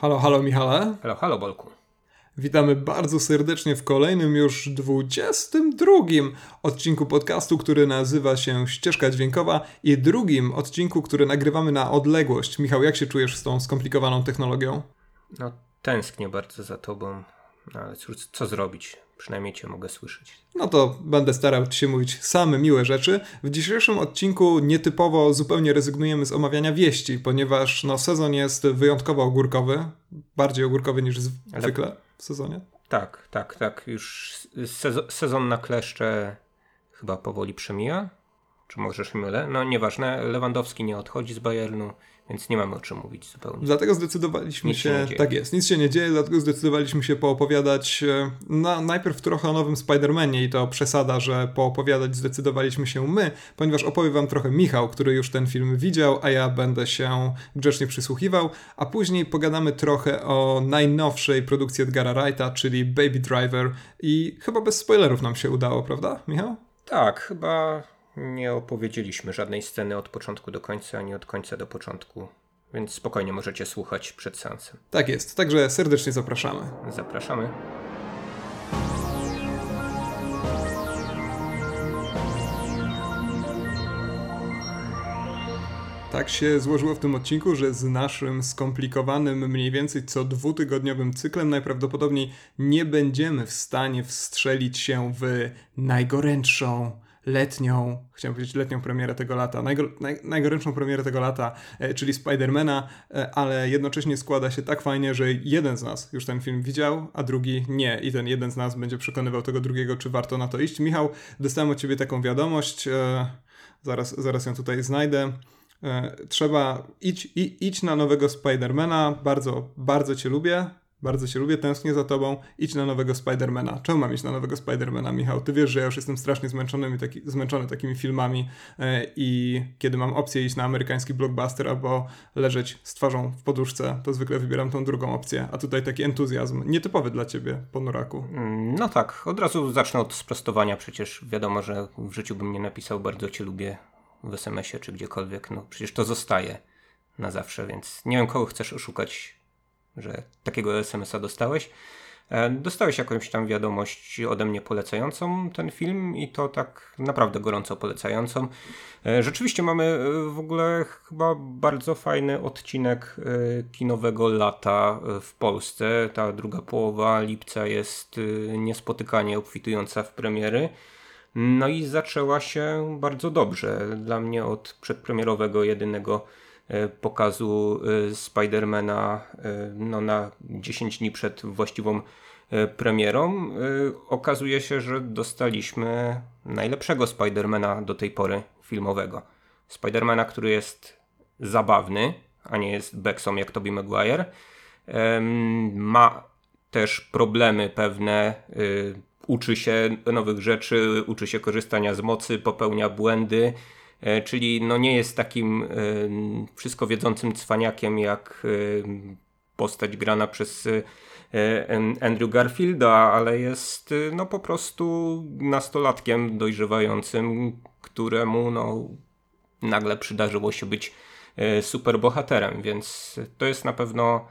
Halo, halo Michale. Halo, halo Bolku. Witamy bardzo serdecznie w kolejnym już 22 odcinku podcastu, który nazywa się Ścieżka Dźwiękowa i drugim odcinku, który nagrywamy na odległość. Michał, jak się czujesz z tą skomplikowaną technologią? No, tęsknię bardzo za tobą, no, ale cóż, co zrobić? Przynajmniej cię mogę słyszeć. No to będę starał się mówić same miłe rzeczy. W dzisiejszym odcinku nietypowo zupełnie rezygnujemy z omawiania wieści, ponieważ no, sezon jest wyjątkowo ogórkowy, bardziej ogórkowy niż zwykle Ale... w sezonie. Tak, tak, tak. Już sezon, sezon na kleszcze chyba powoli przemija. Czy możesz mylę? No nieważne, Lewandowski nie odchodzi z Bayernu. Więc nie mamy o czym mówić zupełnie. Dlatego zdecydowaliśmy nic się. się tak jest, nic się nie dzieje, dlatego zdecydowaliśmy się poopowiadać e, na, najpierw trochę o nowym Spider-Manie i to przesada, że poopowiadać zdecydowaliśmy się my, ponieważ opowie wam trochę Michał, który już ten film widział, a ja będę się grzecznie przysłuchiwał, a później pogadamy trochę o najnowszej produkcji Edgara Wrighta, czyli Baby Driver i chyba bez spoilerów nam się udało, prawda, Michał? Tak, chyba nie opowiedzieliśmy żadnej sceny od początku do końca, ani od końca do początku, więc spokojnie możecie słuchać przed seansem. Tak jest, także serdecznie zapraszamy. Zapraszamy. Tak się złożyło w tym odcinku, że z naszym skomplikowanym, mniej więcej co dwutygodniowym cyklem najprawdopodobniej nie będziemy w stanie wstrzelić się w najgorętszą, letnią, chciałem powiedzieć letnią premierę tego lata, najgo, naj, najgorętszą premierę tego lata, e, czyli Spidermana, e, ale jednocześnie składa się tak fajnie, że jeden z nas już ten film widział, a drugi nie i ten jeden z nas będzie przekonywał tego drugiego, czy warto na to iść. Michał, dostałem od ciebie taką wiadomość, e, zaraz, zaraz ją tutaj znajdę. Trzeba idź, idź na nowego Spidermana, bardzo, bardzo cię lubię, bardzo cię lubię, tęsknię za tobą, idź na nowego Spidermana. Czemu mam iść na nowego Spidermana, Michał? Ty wiesz, że ja już jestem strasznie zmęczony, taki, zmęczony takimi filmami yy, i kiedy mam opcję iść na amerykański blockbuster albo leżeć z twarzą w poduszce, to zwykle wybieram tą drugą opcję, a tutaj taki entuzjazm, nietypowy dla ciebie, ponuraku. Mm, no tak, od razu zacznę od sprostowania, przecież wiadomo, że w życiu bym nie napisał bardzo cię lubię w SMS-ie czy gdziekolwiek, no przecież to zostaje na zawsze, więc nie wiem kogo chcesz oszukać że takiego SMS-a dostałeś. E, dostałeś jakąś tam wiadomość ode mnie polecającą ten film i to tak naprawdę gorąco polecającą. E, rzeczywiście mamy e, w ogóle chyba bardzo fajny odcinek kinowego lata w Polsce. Ta druga połowa lipca jest niespotykanie obfitująca w premiery. No i zaczęła się bardzo dobrze. Dla mnie od przedpremierowego jedynego pokazu e, Spidermana e, no, na 10 dni przed właściwą premierą, okazuje się, że dostaliśmy najlepszego Spidermana do tej pory filmowego. Spidermana, który jest zabawny, a nie jest beksą jak Tobey Maguire. Ma też problemy pewne, uczy się nowych rzeczy, uczy się korzystania z mocy, popełnia błędy E, czyli no nie jest takim e, wszystko wiedzącym cwaniakiem jak e, postać grana przez Andrew Garfielda, ale jest no po prostu nastolatkiem dojrzewającym, któremu no nagle przydarzyło się być super bohaterem, więc to jest na pewno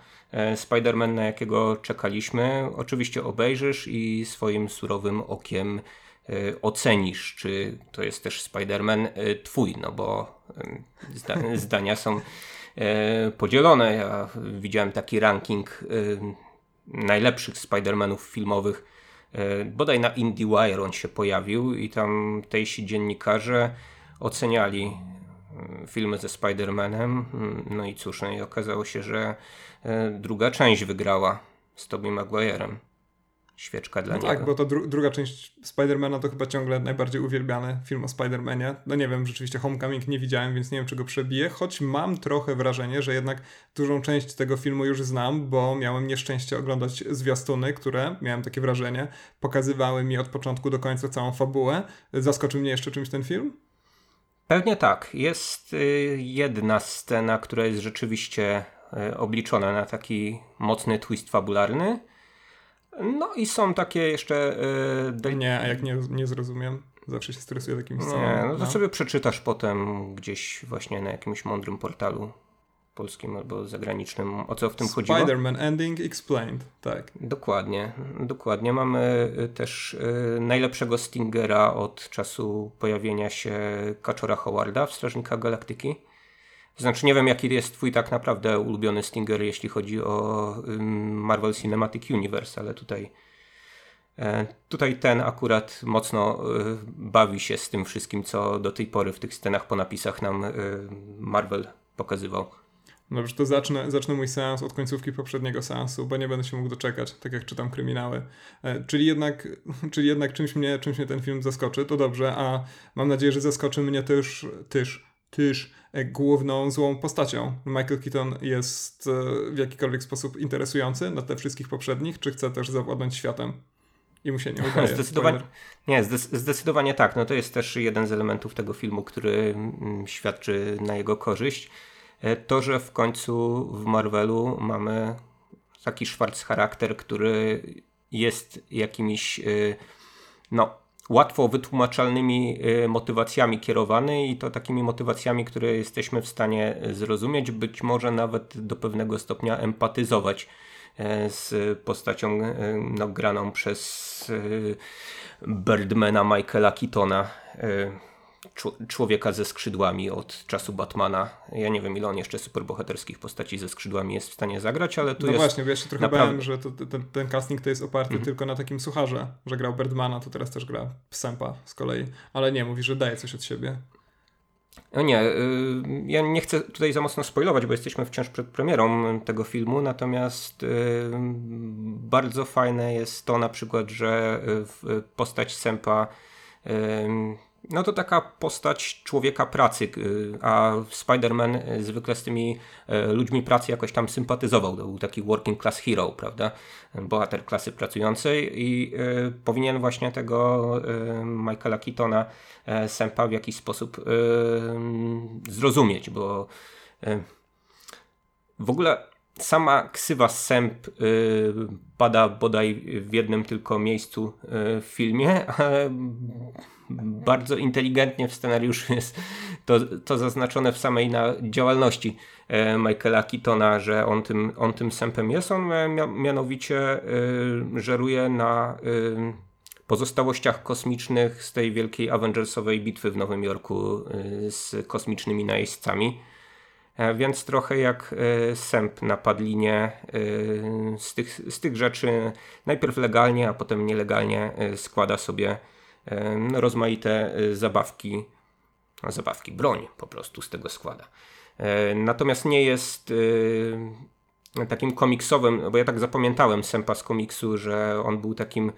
Spider-Man, na jakiego czekaliśmy. Oczywiście obejrzysz i swoim surowym okiem ocenisz, czy to jest też Spider-Man y, twój, no bo y, zdania są podzielone. Ja widziałem taki ranking najlepszych Spider-Manów filmowych, bodaj na IndieWire on się pojawił i tam tejsi dziennikarze oceniali filmy ze Spider-Manem. No i cóż, no i okazało się, że druga część wygrała z Tobey Maguire'em świeczka dla no niego. Tak, bo to dru druga część Spidermana to chyba ciągle najbardziej uwielbiany film o Spidermanie. No nie wiem, rzeczywiście Homecoming nie widziałem, więc nie wiem, czy go przebiję, choć mam trochę wrażenie, że jednak dużą część tego filmu już znam, bo miałem nieszczęście oglądać zwiastuny, które, miałem takie wrażenie, pokazywały mi od początku do końca całą fabułę. Zaskoczył mnie jeszcze czymś ten film? Pewnie tak. Jest y, jedna scena, która jest rzeczywiście y, obliczona na taki mocny twist fabularny, no i są takie jeszcze... Yy, Nie, a jak nie, nie zrozumiem? Zawsze się stresuję takimi scenami. Nie, no to no. sobie przeczytasz potem gdzieś właśnie na jakimś mądrym portalu polskim albo zagranicznym. O co w tym chodziło? Spider-Man Ending Explained, tak. Dokładnie, dokładnie. Mamy y, też y, najlepszego Stingera od czasu pojawienia się Kaczora Howarda w Strażnikach Galaktyki. Znaczy nie wiem jaki jest twój tak naprawdę ulubiony Stinger jeśli chodzi o Marvel Cinematic Universe, ale tutaj e, Tutaj ten akurat mocno e, bawi się z tym wszystkim, co do tej pory w tych scenach po napisach nam e, Marvel pokazywał. Dobrze, to zacznę, zacznę mój seans od końcówki poprzedniego seansu, bo nie będę się mógł doczekać, tak jak czytam kryminały. Czyli jednak, czyli jednak czymś, mnie, czymś mnie ten film zaskoczy, to dobrze, a mam nadzieję, że zaskoczy mnie też, też, też E, główną złą postacią. Michael Keaton jest e, w jakikolwiek sposób interesujący na te wszystkich poprzednich, czy chce też zawładnąć światem? I mu się nie udaje. Zdecydowanie, nie, zdecydowanie tak. No to jest też jeden z elementów tego filmu, który mm, świadczy na jego korzyść. E, to, że w końcu w Marvelu mamy taki Schwarz charakter, który jest jakimiś no, łatwo wytłumaczalnymi y, motywacjami kierowany i to takimi motywacjami, które jesteśmy w stanie zrozumieć, być może nawet do pewnego stopnia empatyzować e, z postacią no, graną przez Birdmana Michaela Keatona człowieka ze skrzydłami od czasu Batmana. Ja nie wiem, ile on jeszcze superbohaterskich postaci ze skrzydłami jest w stanie zagrać, ale tu no jest... No właśnie, bo ja się trochę naprawdę... bałem, że to, ten, ten, casting to jest oparty mhm. tylko na takim sucharze, że grał Birdmana, to teraz też gra Psempa z kolei. Ale nie, mówi, że daje coś od siebie. No nie, y, ja nie chcę tutaj za mocno spoilować, bo jesteśmy wciąż przed premierą tego filmu, natomiast y, bardzo fajne jest to na przykład, że y, postać Sempa no to taka postać człowieka pracy, y, a Spider-Man y, zwykle z tymi y, ludźmi pracy jakoś tam sympatyzował. To był taki working class hero, prawda? Bohater klasy pracującej i powinien właśnie tego Michaela Keatona Sempa w jakiś sposób zrozumieć, bo w ogóle sama ksywa Semp pada bodaj w jednym tylko miejscu w filmie, ale bardzo inteligentnie w scenariuszu jest to, to zaznaczone w samej na działalności e, Michaela Keatona, że on tym, on tym sępem jest. On mianowicie y, żeruje na y, pozostałościach kosmicznych z tej wielkiej Avengersowej bitwy w Nowym Jorku y, z kosmicznymi najeźdźcami. Więc trochę jak sęp na padlinie z tych, z tych rzeczy najpierw legalnie, a potem nielegalnie składa sobie rozmaite e, zabawki, zabawki, broń po prostu z tego składa. E, natomiast nie jest e, takim komiksowym, bo ja tak zapamiętałem Sempa z komiksu, że on był takim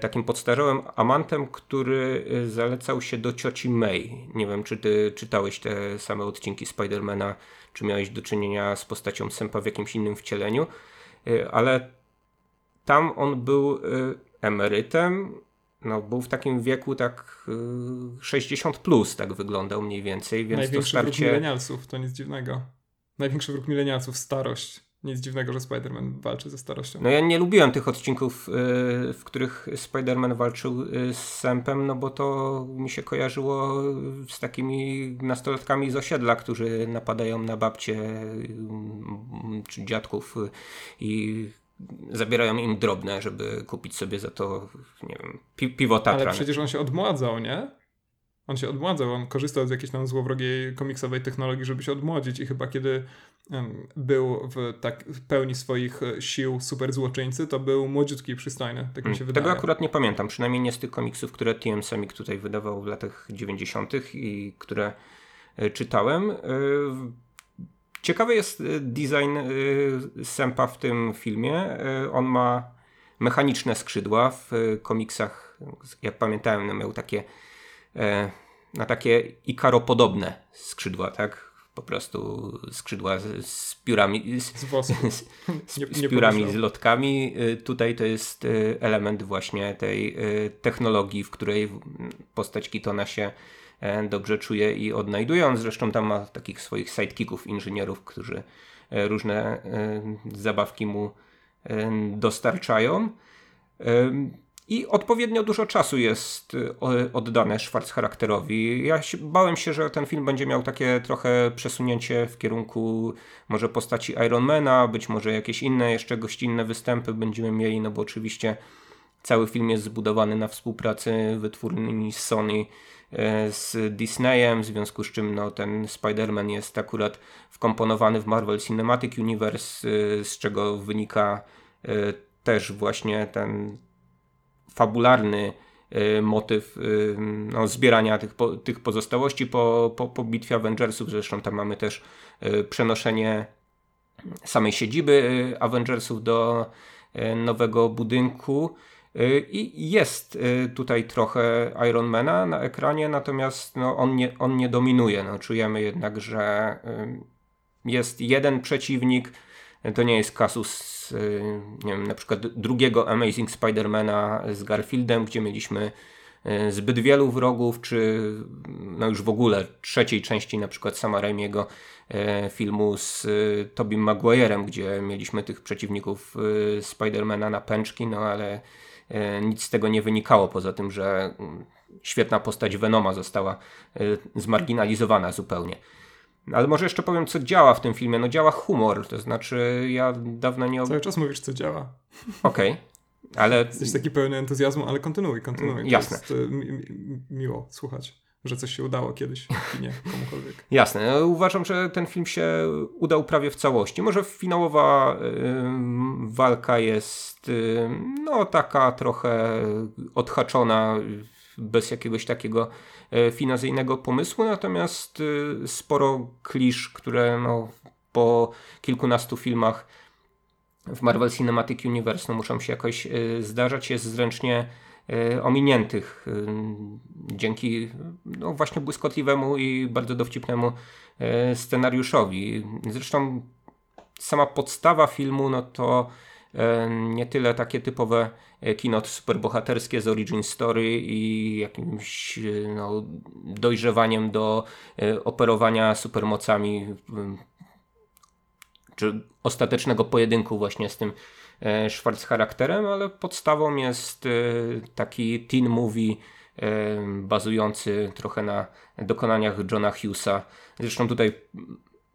takim podstarzałym amantem, który zalecał się do cioci May. Nie wiem, czy ty czytałeś te same odcinki Spidermana, czy miałeś do czynienia z postacią Sempa w jakimś innym wcieleniu, ale tam on był emerytem, no, był w takim wieku tak 60 y, plus, tak wyglądał mniej więcej, więc Największy to starcie... wróg milenialsów, to nic dziwnego. Największy wróg milenialsów, starość. Nic dziwnego, że Spider-Man walczy ze starością. No ja nie lubiłem tych odcinków, y, w których Spider-Man walczył y, z Sempem, no bo to mi się kojarzyło z takimi nastolatkami z osiedla, którzy napadają na babcie czy dziadków i zabierają im drobne, żeby kupić sobie za to, nie wiem, pi piwo. Ale przecież on się odmładzał, nie? On się odmładzał, on korzystał z jakiejś tam złowrogiej komiksowej technologii, żeby się odmłodzić i chyba kiedy był w tak w pełni swoich e, sił super złoczyńcy, to był młodziutki i przystojny, tak mi hmm, się wydaje. Tego akurat nie pamiętam, przynajmniej nie z tych komiksów, które TM Semik tutaj wydawał w latach 90. i które y, czytałem. Y, Ciekawy jest design Sempa w tym filmie. On ma mechaniczne skrzydła. W komiksach, jak pamiętałem, no miał takie e, na takie ikaropodobne skrzydła, tak? Po prostu skrzydła z, z piórami, z, z, z, z piórami, z lotkami. Tutaj to jest element właśnie tej technologii, w której postać Kitona się E, dobrze czuje i odnajduje. On zresztą tam ma takich swoich sidekicków, inżynierów, którzy e, różne e, zabawki mu dostarczają. I odpowiednio dużo czasu jest oddane Schwarz charakterowi. Ja się, bałem się, że ten film będzie miał takie trochę przesunięcie w kierunku może postaci Ironmana, być może jakieś inne jeszcze gościnne występy będziemy mieli, no bo oczywiście cały film jest zbudowany na współpracy wytwórnymi Sony e, z Disneyem, w związku z czym no, ten Spider-Man jest akurat wkomponowany w Marvel Cinematic Universe, e, z czego wynika też właśnie ten fabularny motyw no, zbierania tych, po, tych pozostałości po, po, po bitwie Avengersów. Zresztą tam mamy też przenoszenie samej siedziby Avengersów do nowego budynku. I jest tutaj trochę Ironmana na ekranie, natomiast no, on, nie, on nie dominuje. No, czujemy jednak, że jest jeden przeciwnik. To nie jest kasus, nie wiem, na przykład drugiego Amazing Spidermana z Garfieldem, gdzie mieliśmy zbyt wielu wrogów, czy no już w ogóle trzeciej części na przykład sama Raimiego filmu z Tobim Maguirem, gdzie mieliśmy tych przeciwników Spidermana na pęczki, no ale nic z tego nie wynikało, poza tym, że mm, świetna postać Venoma została zmarginalizowana zupełnie. Ale może jeszcze powiem, co działa w tym filmie. No działa humor, to znaczy ja dawno nie... Cały czas mówisz, co działa. Okej. Okay. Ale... Jesteś taki pełny entuzjazmu, ale kontynuuj, kontynuuj. Jasne. To jest mi miło słuchać że coś się udało kiedyś w kinie komukolwiek. Jasne. No, uważam, że ten film się udał prawie w całości. Może finałowa y, walka jest y, no taka trochę odhaczona bez jakiegoś takiego y, finazyjnego pomysłu, natomiast y, sporo klisz, które no, po kilkunastu filmach w Marvel Cinematic Universe no, muszą się jakoś y, zdarzać, jest zręcznie E, ominiętych e, dzięki no, właśnie błyskotliwemu i bardzo dowcipnemu e, scenariuszowi. Zresztą sama podstawa filmu no to nie tyle takie typowe kino superbohaterskie z origin story i jakimś no, dojrzewaniem do operowania supermocami czy ostatecznego pojedynku właśnie z tym E, Schwarz charakterem, ale podstawą jest e, taki teen movie e, bazujący trochę na dokonaniach Johna Hughesa. Zresztą tutaj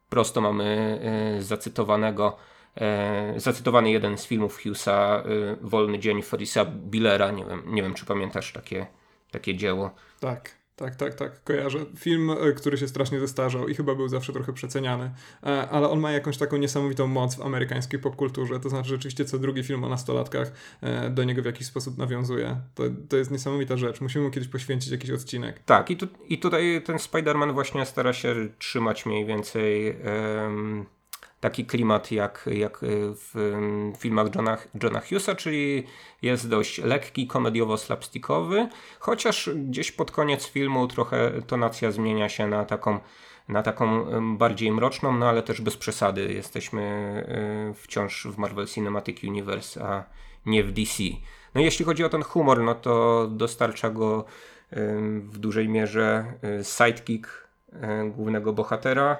prosto mamy zacytowanego zacytowany jeden z filmów Hughesa Wolny dzień Ferisa Billera. Nie wiem, nie wiem czy pamiętasz takie, takie dzieło. Tak. Tak, tak, tak, kojarzę. Film, e, który się strasznie zestarzał i chyba był zawsze trochę przeceniany, e, ale on ma jakąś taką niesamowitą moc w amerykańskiej popkulturze. To znaczy, rzeczywiście co drugi film o nastolatkach e, do niego w jakiś sposób nawiązuje. To, to jest niesamowita rzecz. Musimy mu kiedyś poświęcić jakiś odcinek. Tak, i, tu, i tutaj ten Spider-Man właśnie stara się trzymać mniej więcej. Um taki klimat jak, jak y, w filmach Johna, Johna Hughesa, czyli jest dość lekki, komediowo-slapstickowy, chociaż gdzieś pod koniec filmu trochę tonacja zmienia się na taką, na taką bardziej mroczną, no ale też bez przesady. Jesteśmy y, wciąż w Marvel Cinematic Universe, a nie w DC. No jeśli chodzi o ten humor, no to dostarcza go w dużej mierze y, sidekick głównego bohatera,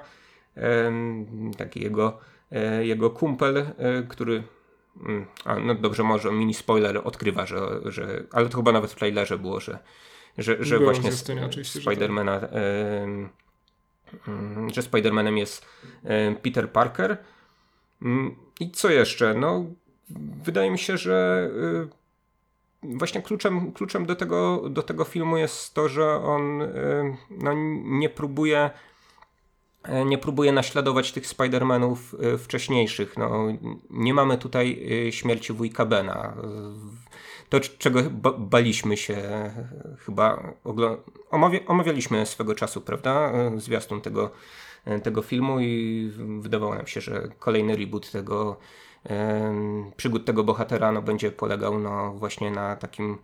taki jego, e, jego kumpel, e, który mm, a, no dobrze, może mini spoiler odkrywa, że, że ale to chyba nawet w trailerze było, że, że, że właśnie Spidermana tak. mm, że Spidermanem jest Peter Parker. Mm, I co jeszcze? No, wydaje mi się, że y, właśnie kluczem, kluczem do, tego, do tego filmu jest to, że on no, nie próbuje nie próbuje naśladować tych Spider-Manów e, wcześniejszych. No, nie mamy tutaj e, śmierci wujka Bena. To, czego baliśmy się chyba, omawialiśmy swego czasu, prawda, zwiastun tego, tego filmu i wydawało nam się, że kolejny reboot tego przygód tego bohatera no, będzie polegał no, właśnie na takim,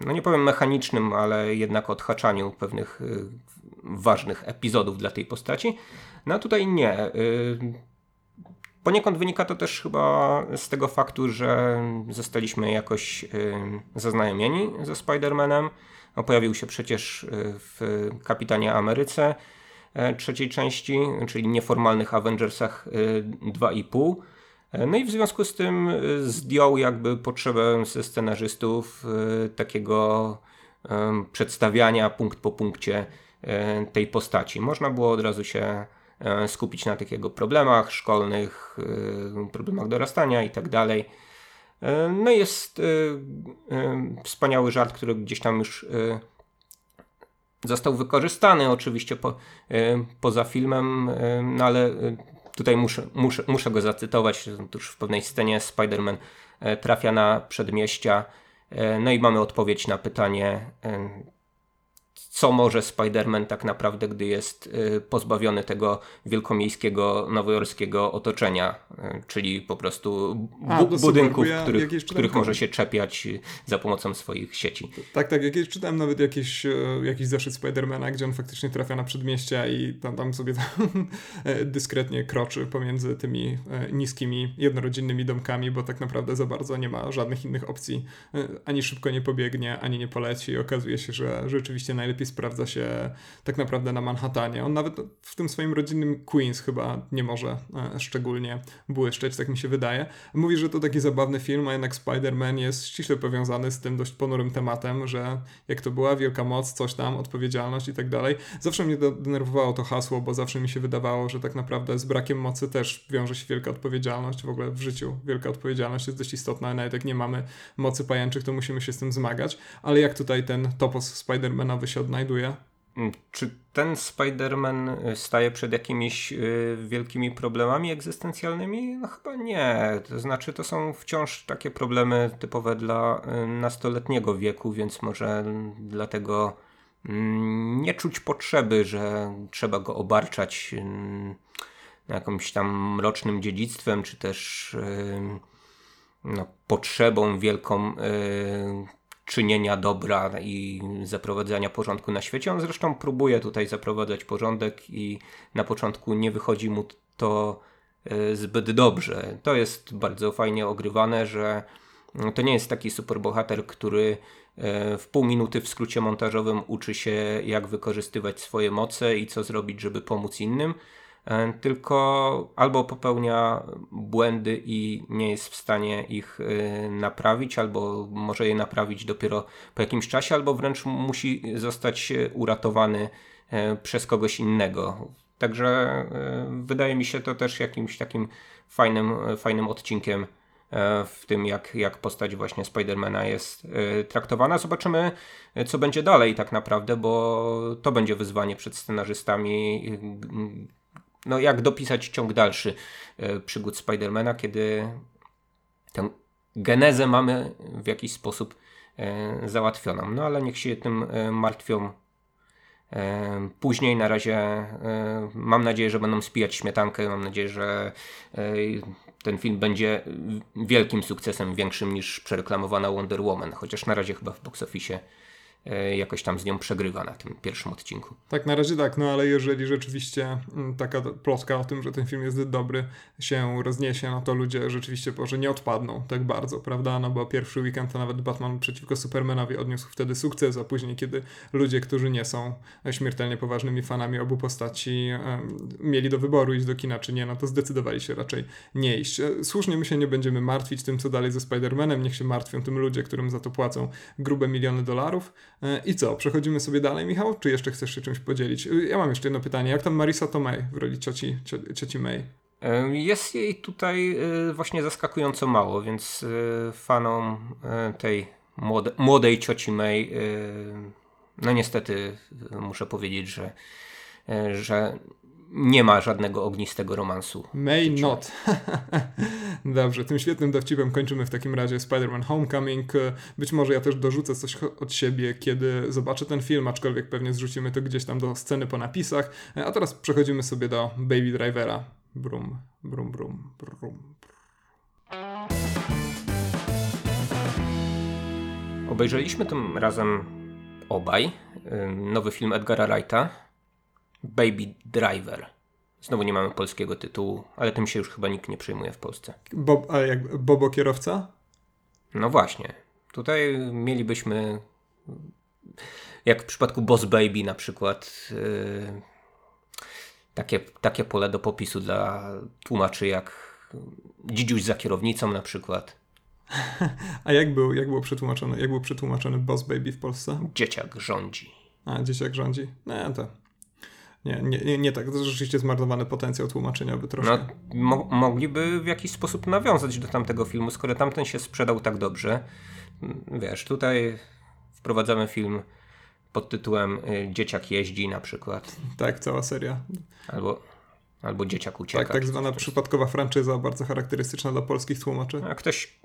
no nie powiem mechanicznym, ale jednak odhaczaniu pewnych ważnych epizodów dla tej postaci. No a tutaj nie. Y, poniekąd wynika to też chyba z tego faktu, że zostaliśmy jakoś y, zaznajomieni ze Spider-Manem. No, pojawił się przecież y, w Kapitanie Ameryce trzeciej części, czyli nieformalnych Avengersach 2,5. No i w związku z tym zdjął jakby potrzebę ze scenarzystów takiego przedstawiania punkt po punkcie tej postaci. Można było od razu się skupić na takich problemach szkolnych, problemach dorastania i tak dalej. No jest wspaniały żart, który gdzieś tam już został wykorzystany oczywiście po, poza filmem, no ale tutaj muszę, muszę, muszę go zacytować. Otóż w pewnej scenie Spider-Man trafia na przedmieścia, no i mamy odpowiedź na pytanie, co może Spider-Man tak naprawdę, gdy jest y, pozbawiony tego wielkomiejskiego, nowojorskiego otoczenia, y, czyli po prostu bu A, budynków, ja których, których może się czepiać y, za pomocą swoich sieci. Tak, tak, jakieś czytałem nawet jakiś, jakiś zeszyt Spidermana, gdzie on faktycznie trafia na przedmieścia i tam, tam sobie tam dyskretnie kroczy pomiędzy tymi niskimi, jednorodzinnymi domkami, bo tak naprawdę za bardzo nie ma żadnych innych opcji. Ani szybko nie pobiegnie, ani nie poleci i okazuje się, że rzeczywiście najlepiej sprawdza się tak naprawdę na Manhattanie. On nawet w tym swoim rodzinnym Queens chyba nie może e, szczególnie błyszczeć, tak mi się wydaje. Mówi, że to taki zabawny film, a jednak Spider-Man jest ściśle powiązany z tym dość ponurym tematem, że jak to była wielka moc, coś tam, odpowiedzialność i tak dalej. Zawsze mnie denerwowało to hasło, bo zawsze mi się wydawało, że tak naprawdę z brakiem mocy też wiąże się wielka odpowiedzialność. W ogóle w życiu wielka odpowiedzialność jest dość istotna, nawet jak nie mamy mocy pajęczych, to musimy się z tym zmagać. Ale jak tutaj ten topos Spider-Manowy się znajduje. Mm, czy ten Spider-Man y, staje przed jakimiś y, wielkimi problemami egzystencjalnymi? No chyba nie. To znaczy, to są wciąż takie problemy typowe dla y, nastoletniego wieku, więc może dlatego mm, nie czuć potrzeby, że trzeba go obarczać jakimś tam mrocznym dziedzictwem, czy też no, potrzebą wielką czynienia dobra i zaprowadzania porządku na świecie. On zresztą próbuje tutaj zaprowadzać porządek i na początku nie wychodzi mu to e, zbyt dobrze. To jest bardzo fajnie ogrywane, że mm, to nie jest taki superbohater, który e, w pół minuty w skrócie montażowym uczy się jak wykorzystywać swoje moce i co zrobić, żeby pomóc innym tylko albo popełnia błędy i nie jest w stanie ich e, naprawić, albo może je naprawić dopiero po jakimś czasie, albo wręcz musi zostać uratowany e, przez kogoś innego. Także wydaje mi się to też jakimś takim fajnym, fajnym odcinkiem w tym, jak, jak postać właśnie Spidermana jest traktowana. Zobaczymy, co będzie dalej tak naprawdę, bo to będzie wyzwanie przed scenarzystami no jak dopisać ciąg dalszy e, przygód Spidermana, kiedy tę genezę mamy w jakiś sposób e, załatwioną. No ale niech się tym e, martwią Później na razie mam nadzieję, że będą spijać śmietankę. Mam nadzieję, że ten film będzie wielkim sukcesem, większym niż przereklamowana Wonder Woman. Chociaż na razie chyba w box office jakoś tam z nią przegrywa na tym pierwszym odcinku. Tak, na razie tak, no ale jeżeli rzeczywiście mm, taka plotka o tym, że ten film jest dobry się rozniesie, no to ludzie rzeczywiście może nie odpadną tak bardzo, prawda? No bo pierwszy weekend to nawet Batman przeciwko Supermanowi odniósł wtedy sukces, a później kiedy ludzie, którzy nie są śmiertelnie poważnymi fanami obu postaci mieli do wyboru iść do kina czy nie, no to zdecydowali się raczej nie iść. E, słusznie my się nie będziemy martwić tym, co dalej ze Spider-Manem, niech się martwią tym ludzie, którym za to płacą grube miliony dolarów, E, I co, przechodzimy sobie dalej, Michał? Czy jeszcze chcesz się czymś podzielić? Y, ja mam jeszcze jedno pytanie. Jak tam Marisa Tomei w roli cioci, cioci May? E, jest jej tutaj e, właśnie zaskakująco mało, więc fanom tej młode, młodej cioci May no niestety muszę powiedzieć, że, że nie ma żadnego ognistego romansu. May not. Dobrze, tym świetnym dowcipem kończymy w takim razie Spider-Man Homecoming. Być może ja też dorzucę coś od siebie, kiedy zobaczę ten film, aczkolwiek pewnie zrzucimy to gdzieś tam do sceny po napisach. A teraz przechodzimy sobie do Baby Drivera. Brum, brum, brum, brum. Obejrzeliśmy tym razem obaj nowy film Edgara Wrighta Baby Driver. Znowu nie mamy polskiego tytułu, ale tym się już chyba nikt nie przejmuje w Polsce. Bob, ale jak Bobo kierowca? No właśnie. Tutaj mielibyśmy, jak w przypadku Boss Baby na przykład, yy, takie, takie pole do popisu dla tłumaczy jak Dzidziuś za kierownicą na przykład. A jak był, jak było przetłumaczone, jak był przetłumaczony Boss Baby w Polsce? Dzieciak rządzi. A, dzieciak rządzi? Nie, to... Nie, nie, nie, nie tak. To rzeczywiście zmarnowany potencjał tłumaczeniowy troszkę. No, mo mogliby w jakiś sposób nawiązać do tamtego filmu, skoro tamten się sprzedał tak dobrze. Wiesz, tutaj wprowadzamy film pod tytułem y, Dzieciak jeździ na przykład. Tak, cała seria. Albo, albo Dzieciak ucieka. Tak, tak zwana przypadkowa franczyza, bardzo charakterystyczna dla polskich tłumaczy. A ktoś,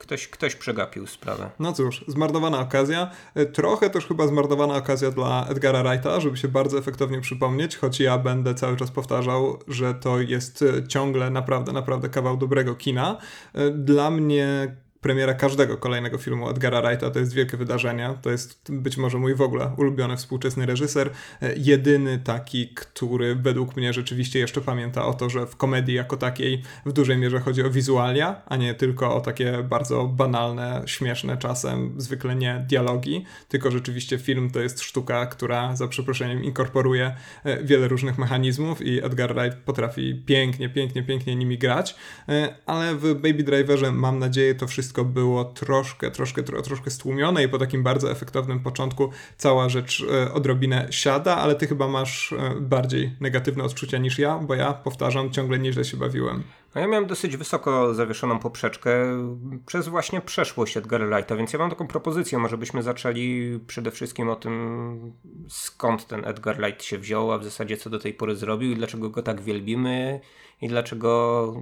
ktoś, ktoś przegapił sprawę. No cóż, zmarnowana okazja. E, trochę też chyba zmarnowana okazja dla Edgara Wrighta, żeby się bardzo efektownie przypomnieć, choć ja będę cały czas powtarzał, że to jest e, ciągle naprawdę, naprawdę kawał dobrego kina. E, dla mnie premiera każdego kolejnego filmu Edgara Wrighta to jest wielkie wydarzenie. To jest być może mój w ogóle ulubiony współczesny reżyser. E, jedyny taki, który według mnie rzeczywiście jeszcze pamięta o to, że w komedii jako takiej w dużej mierze chodzi o wizualia, a nie tylko o takie bardzo banalne, śmieszne czasem, zwykle nie dialogi, tylko rzeczywiście film to jest sztuka, która za przeproszeniem inkorporuje e, wiele różnych mechanizmów i Edgar Wright potrafi pięknie, pięknie, pięknie nimi grać, e, ale w Baby Driverze mam nadzieję to wszystko wszystko było troszkę, troszkę, tro, troszkę stłumione i po takim bardzo efektownym początku cała rzecz e, odrobinę siada, ale ty chyba masz e, bardziej negatywne odczucia niż ja, bo ja, powtarzam, ciągle nieźle się bawiłem. No ja miałem dosyć wysoko zawieszoną poprzeczkę przez właśnie przeszłość Edgara Wrighta, więc ja mam taką propozycję, może byśmy zaczęli przede wszystkim o tym, skąd ten Edgar Wright się wziął, a w zasadzie co do tej pory zrobił i dlaczego go tak wielbimy i dlaczego.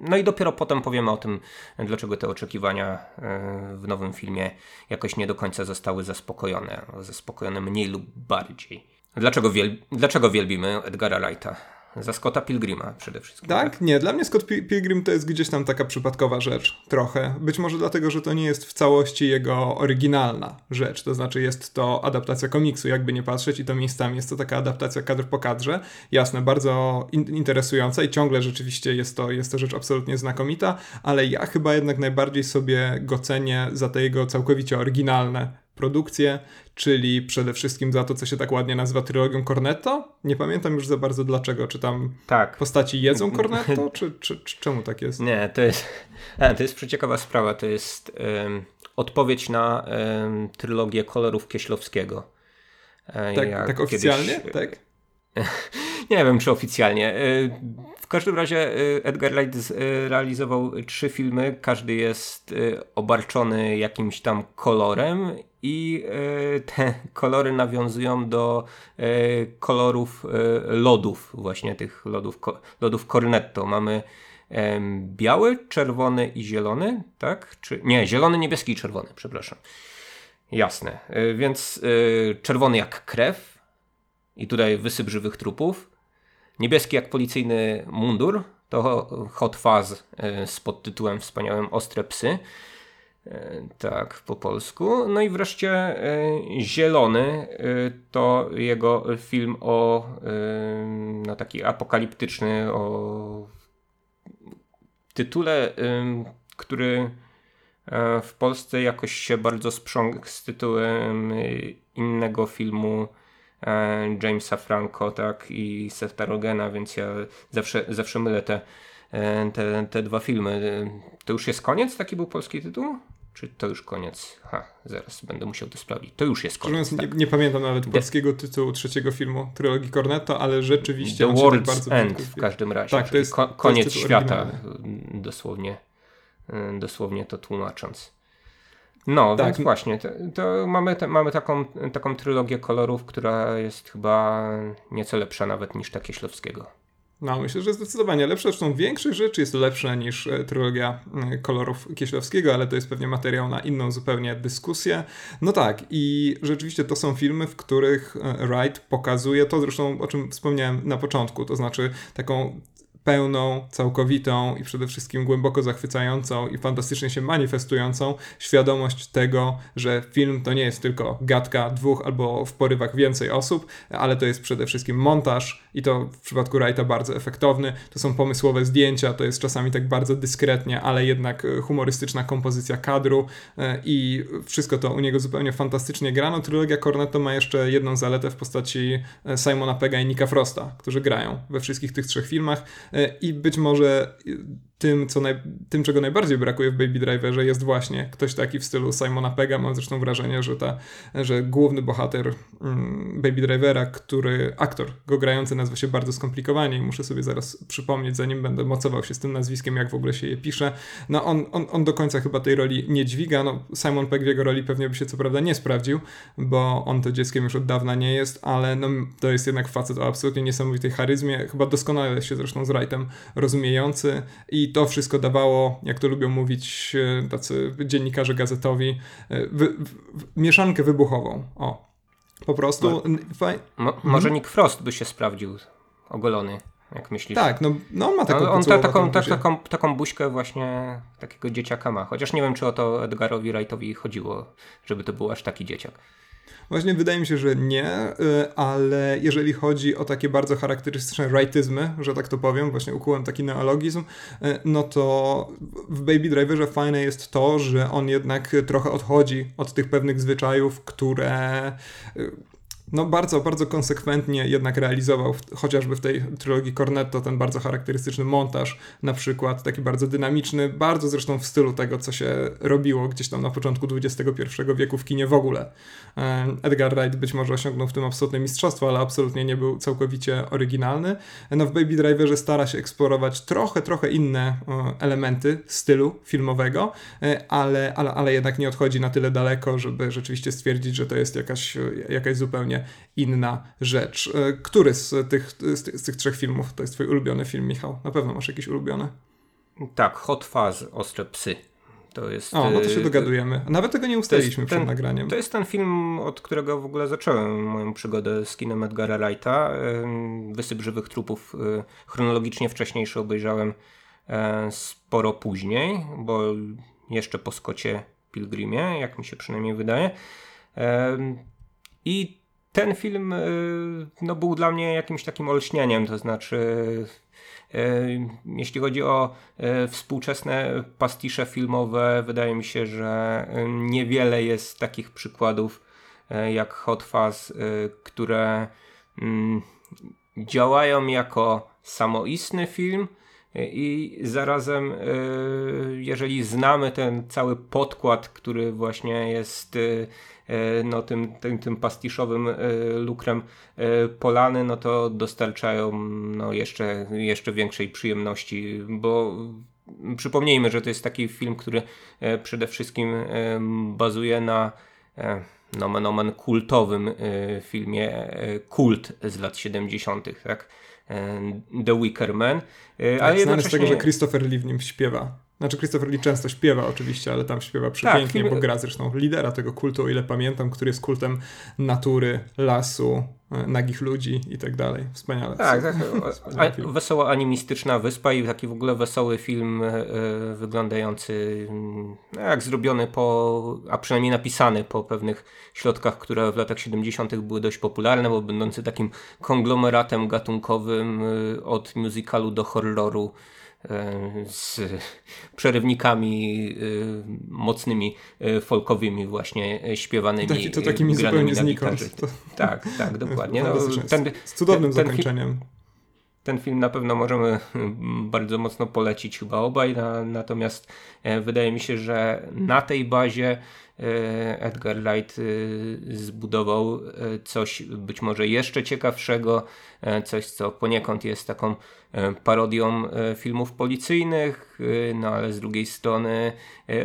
No i dopiero potem powiemy o tym, dlaczego te oczekiwania e, w nowym filmie jakoś nie do końca zostały zaspokojone. Zaspokojone mniej lub bardziej. Dlaczego, wiel... dlaczego wielbimy Edgara Wrighta? Za Scotta Pilgrima przede wszystkim. Tak? tak? Nie, dla mnie Scott Pilgrim to jest gdzieś tam taka przypadkowa rzecz, trochę. Być może dlatego, że to nie jest w całości jego oryginalna rzecz, to znaczy jest to adaptacja komiksu, jakby nie patrzeć i to miejscami jest to taka adaptacja kadr po kadrze. Jasne, bardzo in interesująca i ciągle rzeczywiście jest to, jest to rzecz absolutnie znakomita, ale ja chyba jednak najbardziej sobie go cenię za te jego całkowicie oryginalne produkcję, czyli przede wszystkim za to, co się tak ładnie nazywa trylogią Cornetto. Nie pamiętam już za bardzo dlaczego, czy tam tak. postaci jedzą Cornetto, czy, czy, czy, czemu tak jest? Nie, to jest, a, to jest przeciekawa sprawa, to jest um, odpowiedź na um, trylogię kolorów Kieślowskiego. E, tak, tak oficjalnie? Kiedyś, tak? nie wiem, czy oficjalnie. E, w każdym razie e, Edgar Wright realizował trzy filmy. Każdy jest obarczony jakimś tam kolorem i te kolory nawiązują do kolorów lodów, właśnie tych lodów, lodów Cornetto. Mamy biały, czerwony i zielony, tak? Czy, nie, zielony, niebieski i czerwony, przepraszam. Jasne. Więc czerwony jak krew, i tutaj wysyp żywych trupów. Niebieski jak policyjny mundur to Hot Fuzz e, z podtytułem wspaniałym Ostre Psy. E, tak, po polsku. No i wreszcie e, Zielony to jego film o no taki apokaliptyczny o tytule, który w Polsce jakoś się bardzo sprzągł z tytułem innego filmu E, Jamesa Franco, tak, i Setha Rogena, więc ja zawsze, zawsze mylę te, e, te, te dwa filmy. To już jest koniec? Taki był polski tytuł? Czy to już koniec? Ha, zaraz będę musiał to sprawdzić. To już jest koniec. Tak. Nie, nie, pamiętam nawet polskiego tytułu trzeciego filmu trylogii Cornetto, ale rzeczywiście The World's bardzo End w każdym razie. Tak, to jest, ko koniec to jest świata, dosłownie, e, dosłownie to tłumacząc. No, tak. więc właśnie, to, to mamy, te, mamy taką, taką trylogię kolorów, która jest chyba nieco lepsza nawet niż ta Kieślowskiego. No, myślę, że zdecydowanie lepsza. Zresztą większość rzeczy jest lepsza niż e, trylogia e, kolorów Kieślowskiego, ale to jest pewnie materiał na inną zupełnie dyskusję. No tak, i rzeczywiście to są filmy, w których e, Wright pokazuje to, zresztą o czym wspomniałem na początku, to znaczy taką pełną, całkowitą i przede wszystkim głęboko zachwycającą i fantastycznie się manifestującą świadomość tego, że film to nie jest tylko gadka dwóch albo w porywach więcej osób, ale to jest przede wszystkim montaż i to w przypadku Wrighta bardzo efektowny. To są pomysłowe zdjęcia, to jest czasami tak bardzo dyskretnie, ale jednak e, humorystyczna kompozycja kadru e, i wszystko to u niego zupełnie fantastycznie grano. Trylogia Cornetto ma jeszcze jedną zaletę w postaci e, Simona Pegga i Nicka Frosta, którzy grają we wszystkich tych trzech filmach i być może tym, co naj, tym, czego najbardziej brakuje w Baby Driverze, jest właśnie ktoś taki w stylu Simona Pegga. Mam zresztą wrażenie, że, ta, że główny bohater mm, Baby Drivera, który aktor go grający nazywa się bardzo skomplikowanie i muszę sobie zaraz przypomnieć, zanim będę mocował się z tym nazwiskiem, jak w ogóle się je pisze. No on, on, on do końca chyba tej roli nie dźwiga. No, Simon Pegg w jego roli pewnie by się co prawda nie sprawdził, bo on to dzieckiem już od dawna nie jest, ale no, to jest jednak facet o absolutnie niesamowitej charyzmie, chyba doskonale się zresztą z Wrightem rozumiejący i i to wszystko dawało, jak to lubią mówić e, tacy dziennikarze gazetowi, e, wy, mieszankę wybuchową. O, po prostu. Faj... Mo, mhm. może Nick Frost by się sprawdził ogolony. Jak myślisz? Tak, no, no on ma taką no, On ta, taką, ta, taką, taką buźkę właśnie takiego dzieciaka ma. Chociaż nie wiem, czy o to Edgarowi Wrightowi chodziło, żeby to był aż taki dzieciak. Właśnie wydaje mi się, że nie, y, ale jeżeli chodzi o takie bardzo charakterystyczne rightyzmy, że tak to powiem, właśnie ukułem taki neologizm, y, no to w Baby Driverze fajne jest to, że on jednak trochę odchodzi od tych pewnych zwyczajów, które y, no bardzo, bardzo konsekwentnie jednak realizował w, chociażby w tej trylogii Cornetto ten bardzo charakterystyczny montaż, na przykład taki bardzo dynamiczny, bardzo zresztą w stylu tego, co się robiło gdzieś tam na początku XXI wieku w kinie w ogóle. Edgar Wright być może osiągnął w tym absolutne mistrzostwo, ale absolutnie nie był całkowicie oryginalny. No w Baby Driverze stara się eksplorować trochę, trochę inne elementy stylu filmowego, e, ale, ale, ale jednak nie odchodzi na tyle daleko, żeby rzeczywiście stwierdzić, że to jest jakaś, jakaś zupełnie zupełnie inna rzecz. E, który z tych, z tych, trzech filmów to jest twój ulubiony film, Michał? Na pewno masz jakiś ulubiony. Tak, Hot Fuzz, Ostre Psy. To jest, o, no to się e, dogadujemy. Nawet tego nie ustaliliśmy przed ten, nagraniem. To jest ten film, od którego w ogóle zacząłem moją przygodę z kinem Edgara Wrighta. Wysyp żywych trupów e, chronologicznie wcześniejszy obejrzałem sporo później, bo jeszcze po Skocie Pilgrimie, jak mi się przynajmniej wydaje. I ten film y, no, był dla mnie jakimś takim olśnieniem, to znaczy y, jeśli chodzi o y, współczesne pastisze filmowe, wydaje mi się, że niewiele jest takich przykładów jak Hot Fuzz, które mm, działają jako samoistny film i zarazem jeżeli znamy ten cały podkład, który właśnie jest no, tym, tym, tym pastiszowym e, lukrem e, polany, no to dostarczają no, jeszcze, jeszcze większej przyjemności, bo przypomnijmy, że to jest taki film, który przede wszystkim bazuje na nomen omen kultowym filmie Kult z lat 70., tak? The Wicker Man. Tak, ale jednocześnie... z tego, że Christopher Lee w nim śpiewa. Znaczy Christopher Lee często śpiewa oczywiście, ale tam śpiewa przepięknie, tak, bo gra zresztą lidera tego kultu, o ile pamiętam, który jest kultem natury, lasu, e, nagich ludzi i tak dalej. Wspaniale. Tak, tak. A, wesoła animistyczna wyspa i taki w ogóle wesoły film e, wyglądający no, jak zrobiony po, a przynajmniej napisany po pewnych środkach, które w latach 70. były dość popularne, bo będący takim konglomeratem gatunkowym e, od musicalu do horroru E, z przerywnikami e, mocnymi, e, folkowymi właśnie śpiewanymi. Taki, to takimi zupełnie znikąd. To... Tak, tak, dokładnie. No, ten, z cudownym ten, zakończeniem. Ten film na pewno możemy bardzo mocno polecić chyba obaj, na, natomiast wydaje mi się, że na tej bazie Edgar Wright zbudował coś być może jeszcze ciekawszego, coś co poniekąd jest taką E, parodią e, filmów policyjnych, e, no ale z drugiej strony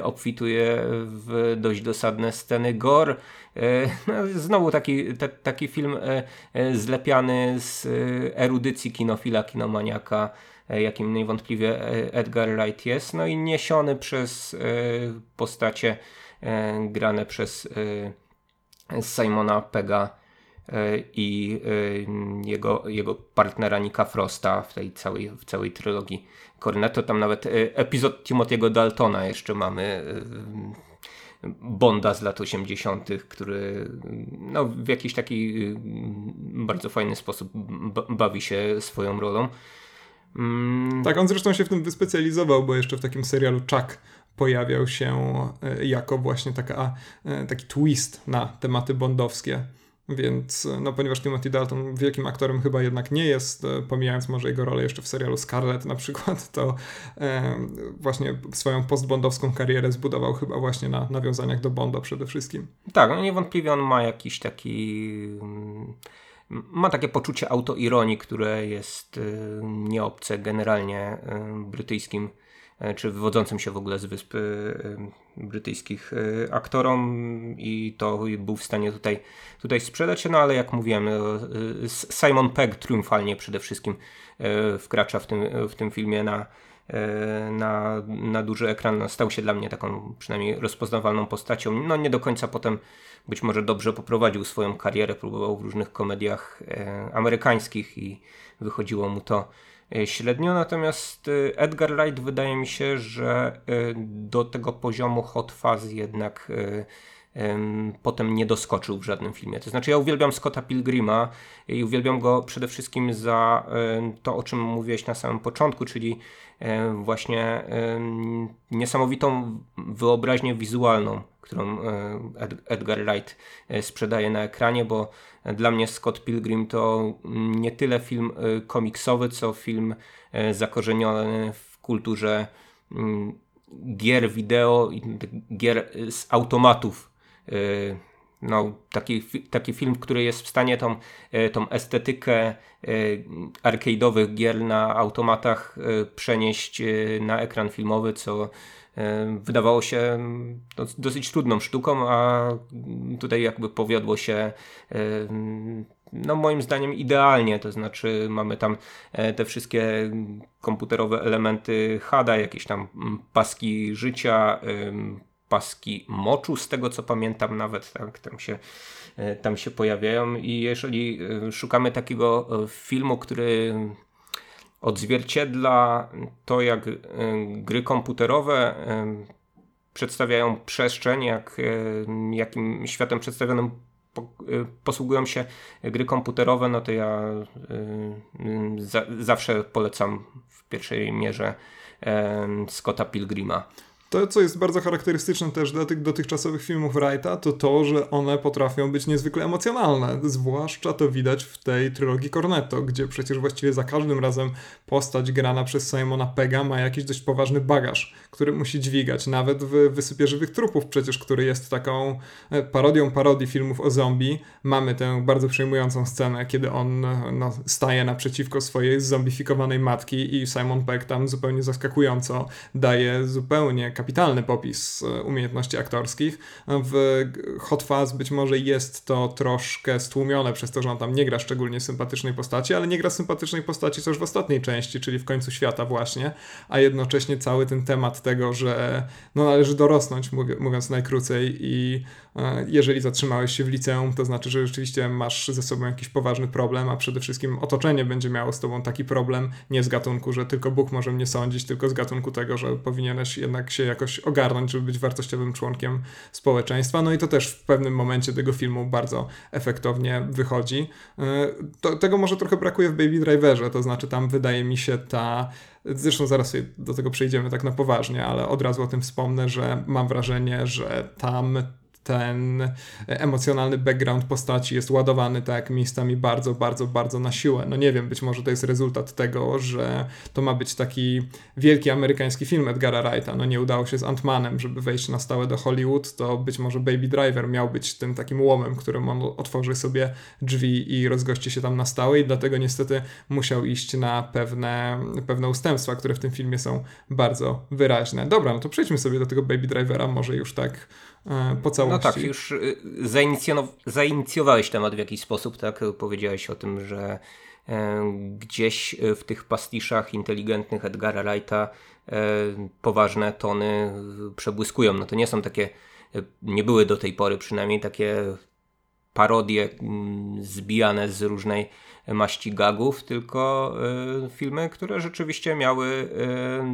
obfituje w dość dosadne sceny gore. No, znowu taki, te, taki film zlepiany z erudycji kinofila, kinomaniaka, jakim niewątpliwie Edgar Wright jest, no i niesiony przez postacie grane przez Simona Pega E, i e, jego, jego partnera Nika Frosta w tej całej, w całej trylogii Cornetto. Tam nawet e, epizod Timothy'ego Daltona jeszcze mamy Bonda z lat 80., który no, w jakiś taki bardzo fajny sposób bawi się swoją rolą. Mm. Tak, on zresztą się w tym wyspecjalizował, bo jeszcze w takim serialu Chuck pojawiał się e, jako właśnie taka, e, taki twist na tematy bondowskie. Więc, no ponieważ Timothy Dalton wielkim aktorem chyba jednak nie jest, e, pomijając może jego rolę jeszcze w serialu Scarlet na przykład, to e, właśnie swoją postbondowską karierę zbudował chyba właśnie na nawiązaniach do Bonda przede wszystkim. Tak, no niewątpliwie on ma jakiś taki... Mm, ma takie poczucie autoironii, które jest e, nieobce generalnie e, brytyjskim E, czy wywodzącym się w ogóle z wysp e, brytyjskich e, aktorom. I to był w stanie tutaj, tutaj sprzedać się, no ale jak mówiłem, Simon Pegg triumfalnie przede wszystkim wkracza w tym, w tym filmie na, na, na duży ekran, no, stał się dla mnie taką przynajmniej rozpoznawalną postacią. No nie do końca potem być może dobrze poprowadził swoją karierę, próbował w różnych komediach amerykańskich i wychodziło mu to E, średnio, natomiast e, Edgar Wright wydaje mi się, że e, do tego poziomu Hot Fuzz jednak potem nie doskoczył w żadnym filmie. To znaczy ja uwielbiam Scotta Pilgrima i uwielbiam go przede wszystkim za to, o czym mówiłeś na samym początku, czyli właśnie niesamowitą wyobraźnię wizualną, którą Edgar Wright sprzedaje na ekranie, bo dla mnie Scott Pilgrim to nie tyle film y, komiksowy, co film y, zakorzeniony w kulturze mm, gier wideo, gier z automatów. Y, no, taki, taki film, który jest w stanie tą, tą estetykę arcade'owych gier na automatach przenieść na ekran filmowy, co wydawało się dosyć trudną sztuką, a tutaj jakby powiodło się no moim zdaniem idealnie, to znaczy mamy tam e, te wszystkie komputerowe elementy HADA, jakieś tam paski życia, paski moczu, z tego co pamiętam nawet, tak, tam się, e, tam się pojawiają i jeżeli e, szukamy takiego filmu, który odzwierciedla to, jak e, gry komputerowe e, przedstawiają przestrzeń, jak, e, jakim światem przedstawionym posługują się gry komputerowe, no to ja za, zawsze polecam w pierwszej mierze Scotta Pilgrima. To, co jest bardzo charakterystyczne też dla tych dotychczasowych filmów Wrighta, to to, że one potrafią być niezwykle emocjonalne. Zwłaszcza to widać w tej trylogii Cornetto, gdzie przecież właściwie za każdym razem postać grana przez Simona Pega ma jakiś dość poważny bagaż, który musi dźwigać. Nawet w Wysypie Żywych Trupów przecież, który jest taką e, parodią parodii filmów o zombie, mamy tę bardzo przejmującą scenę, kiedy on no, staje naprzeciwko swojej zombifikowanej matki i Simon Pegg tam zupełnie zaskakująco daje zupełnie kapitalny popis e, umiejętności aktorskich. W Hot Fuzz być może jest to troszkę stłumione przez to, że on tam nie gra szczególnie sympatycznej postaci, ale nie gra sympatycznej postaci też w ostatniej części, czyli w końcu świata właśnie, a jednocześnie cały ten temat tego, że no należy dorosnąć, mówiąc najkrócej i E, jeżeli zatrzymałeś się w liceum, to znaczy, że rzeczywiście masz ze sobą jakiś poważny problem, a przede wszystkim otoczenie będzie miało z tobą taki problem, nie z gatunku, że tylko Bóg może mnie sądzić, tylko z gatunku tego, że powinieneś jednak się jakoś ogarnąć, żeby być wartościowym członkiem społeczeństwa. No i to też w pewnym momencie tego filmu bardzo efektownie wychodzi. E, to, tego może trochę brakuje w Baby Driverze, to znaczy tam wydaje mi się ta Zresztą zaraz do tego przejdziemy tak na poważnie, ale od razu o tym wspomnę, że mam wrażenie, że tam ten emocjonalny background postaci jest ładowany tak miejscami bardzo, bardzo, bardzo na siłę. No nie wiem, być może to jest rezultat tego, że to ma być taki wielki amerykański film Edgara Wrighta. No nie udało się z Ant-Manem, żeby wejść na stałe do Hollywood, to być może Baby Driver miał być tym takim łomem, którym on otworzy sobie drzwi i rozgości się tam na stałe i dlatego niestety musiał iść na pewne, pewne ustępstwa, które w tym filmie są bardzo wyraźne. Dobra, no to przejdźmy sobie do tego Baby Drivera, może już tak po całości. No tak, już y, zainicjowałeś temat w jakiś sposób, tak? Powiedziałeś o tym, że e, gdzieś w tych pastiszach inteligentnych Edgara Wrighta e, poważne tony przebłyskują. No to nie są takie, nie były do tej pory przynajmniej takie parodie mm, zbijane z różnej maści gagów, tylko y, filmy, które rzeczywiście miały y,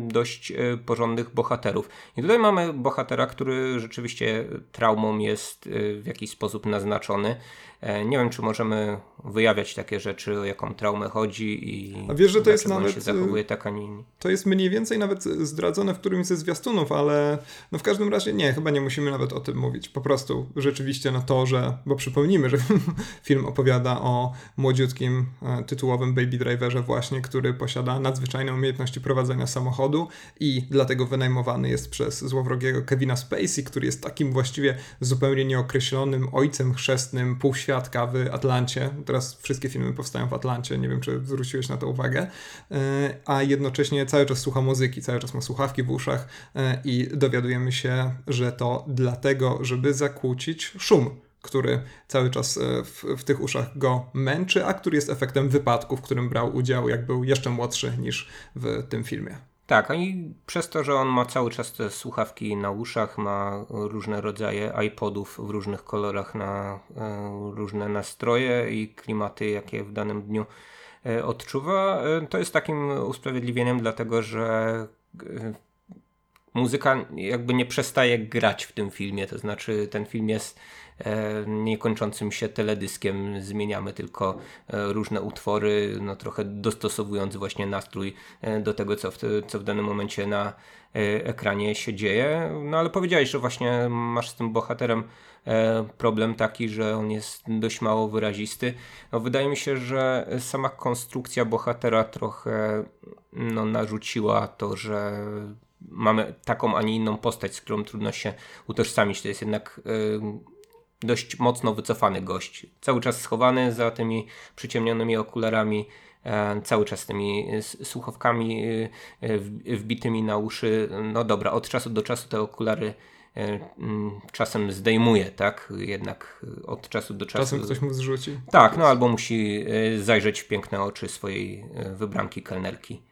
dość y, porządnych bohaterów. I tutaj mamy bohatera, który rzeczywiście traumą jest w jakiś sposób naznaczony. E, nie wiem, czy możemy wyjawiać takie rzeczy, o jaką traumę chodzi i a wiesz, że to jest nawet, się zachowuje tak, a nie. To jest mniej więcej nawet zdradzone w którymś ze zwiastunów, ale no w każdym razie nie, chyba nie musimy nawet o tym mówić. Po prostu rzeczywiście no to, że, bo przypomnijmy, że film opowiada o młodziutkim e, tytułowym Baby Driverze właśnie, który posiada nadzwyczajne umiejętności prowadzenia samochodu i dlatego wynajmowany jest przez złowrogiego Kevina Spacey, który jest takim właściwie zupełnie nieokreślonym ojcem chrzestnym, półświatowym świadka w Atlancie. Teraz wszystkie filmy powstają w Atlancie, nie wiem, czy zwróciłeś na to uwagę. E, a jednocześnie cały czas słucha muzyki, cały czas ma słuchawki w uszach e, i dowiadujemy się, że to dlatego, żeby zakłócić szum który cały czas e, w, w, tych uszach go męczy, a który jest efektem wypadku, w którym brał udział, jak był jeszcze młodszy niż w tym filmie. Tak, i przez to, że on ma cały czas te słuchawki na uszach, ma różne rodzaje iPodów w różnych kolorach na e, różne nastroje i klimaty, jakie w danym dniu e, odczuwa, e, to jest takim usprawiedliwieniem, dlatego że muzyka jakby nie przestaje grać w tym filmie, to znaczy ten film jest niekończącym się teledyskiem zmieniamy tylko e, różne utwory, no trochę dostosowując właśnie nastrój e, do tego, co w, co w danym momencie na ekranie się dzieje. No ale powiedziałeś, że właśnie masz z tym bohaterem problem taki, że on jest dość mało wyrazisty. No, wydaje mi się, że sama konstrukcja bohatera trochę no, narzuciła to, że mamy taką, a nie inną postać, z którą trudno się utożsamić. To jest jednak dość mocno wycofany gość. Cały czas schowany za tymi przyciemnionymi okularami, e, cały czas tymi słuchawkami e, wbitymi na uszy. No dobra, od czasu do czasu te okulary e, czasem zdejmuje, tak? Jednak od czasu do czasu. Czasem ktoś mu zrzuci. Tak, no albo musi zajrzeć w piękne oczy swojej wybranki kelnerki.